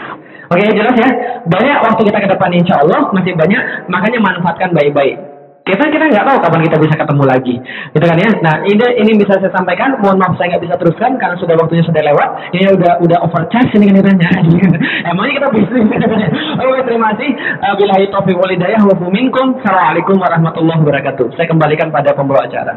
[SPEAKER 2] oke jelas ya? Banyak waktu kita ke depan insya Allah masih banyak makanya manfaatkan baik-baik. Kita kita nggak tahu kapan kita bisa ketemu lagi. Gitu kan ya? Nah ini ini bisa saya sampaikan mohon maaf saya nggak bisa teruskan karena sudah waktunya sudah lewat. Ini udah udah overcharge ini kan katanya emangnya kita bisnis oke terima kasih. Bila taufiq walidayah wa assalamualaikum warahmatullahi wabarakatuh. Saya kembalikan pada pembawa acara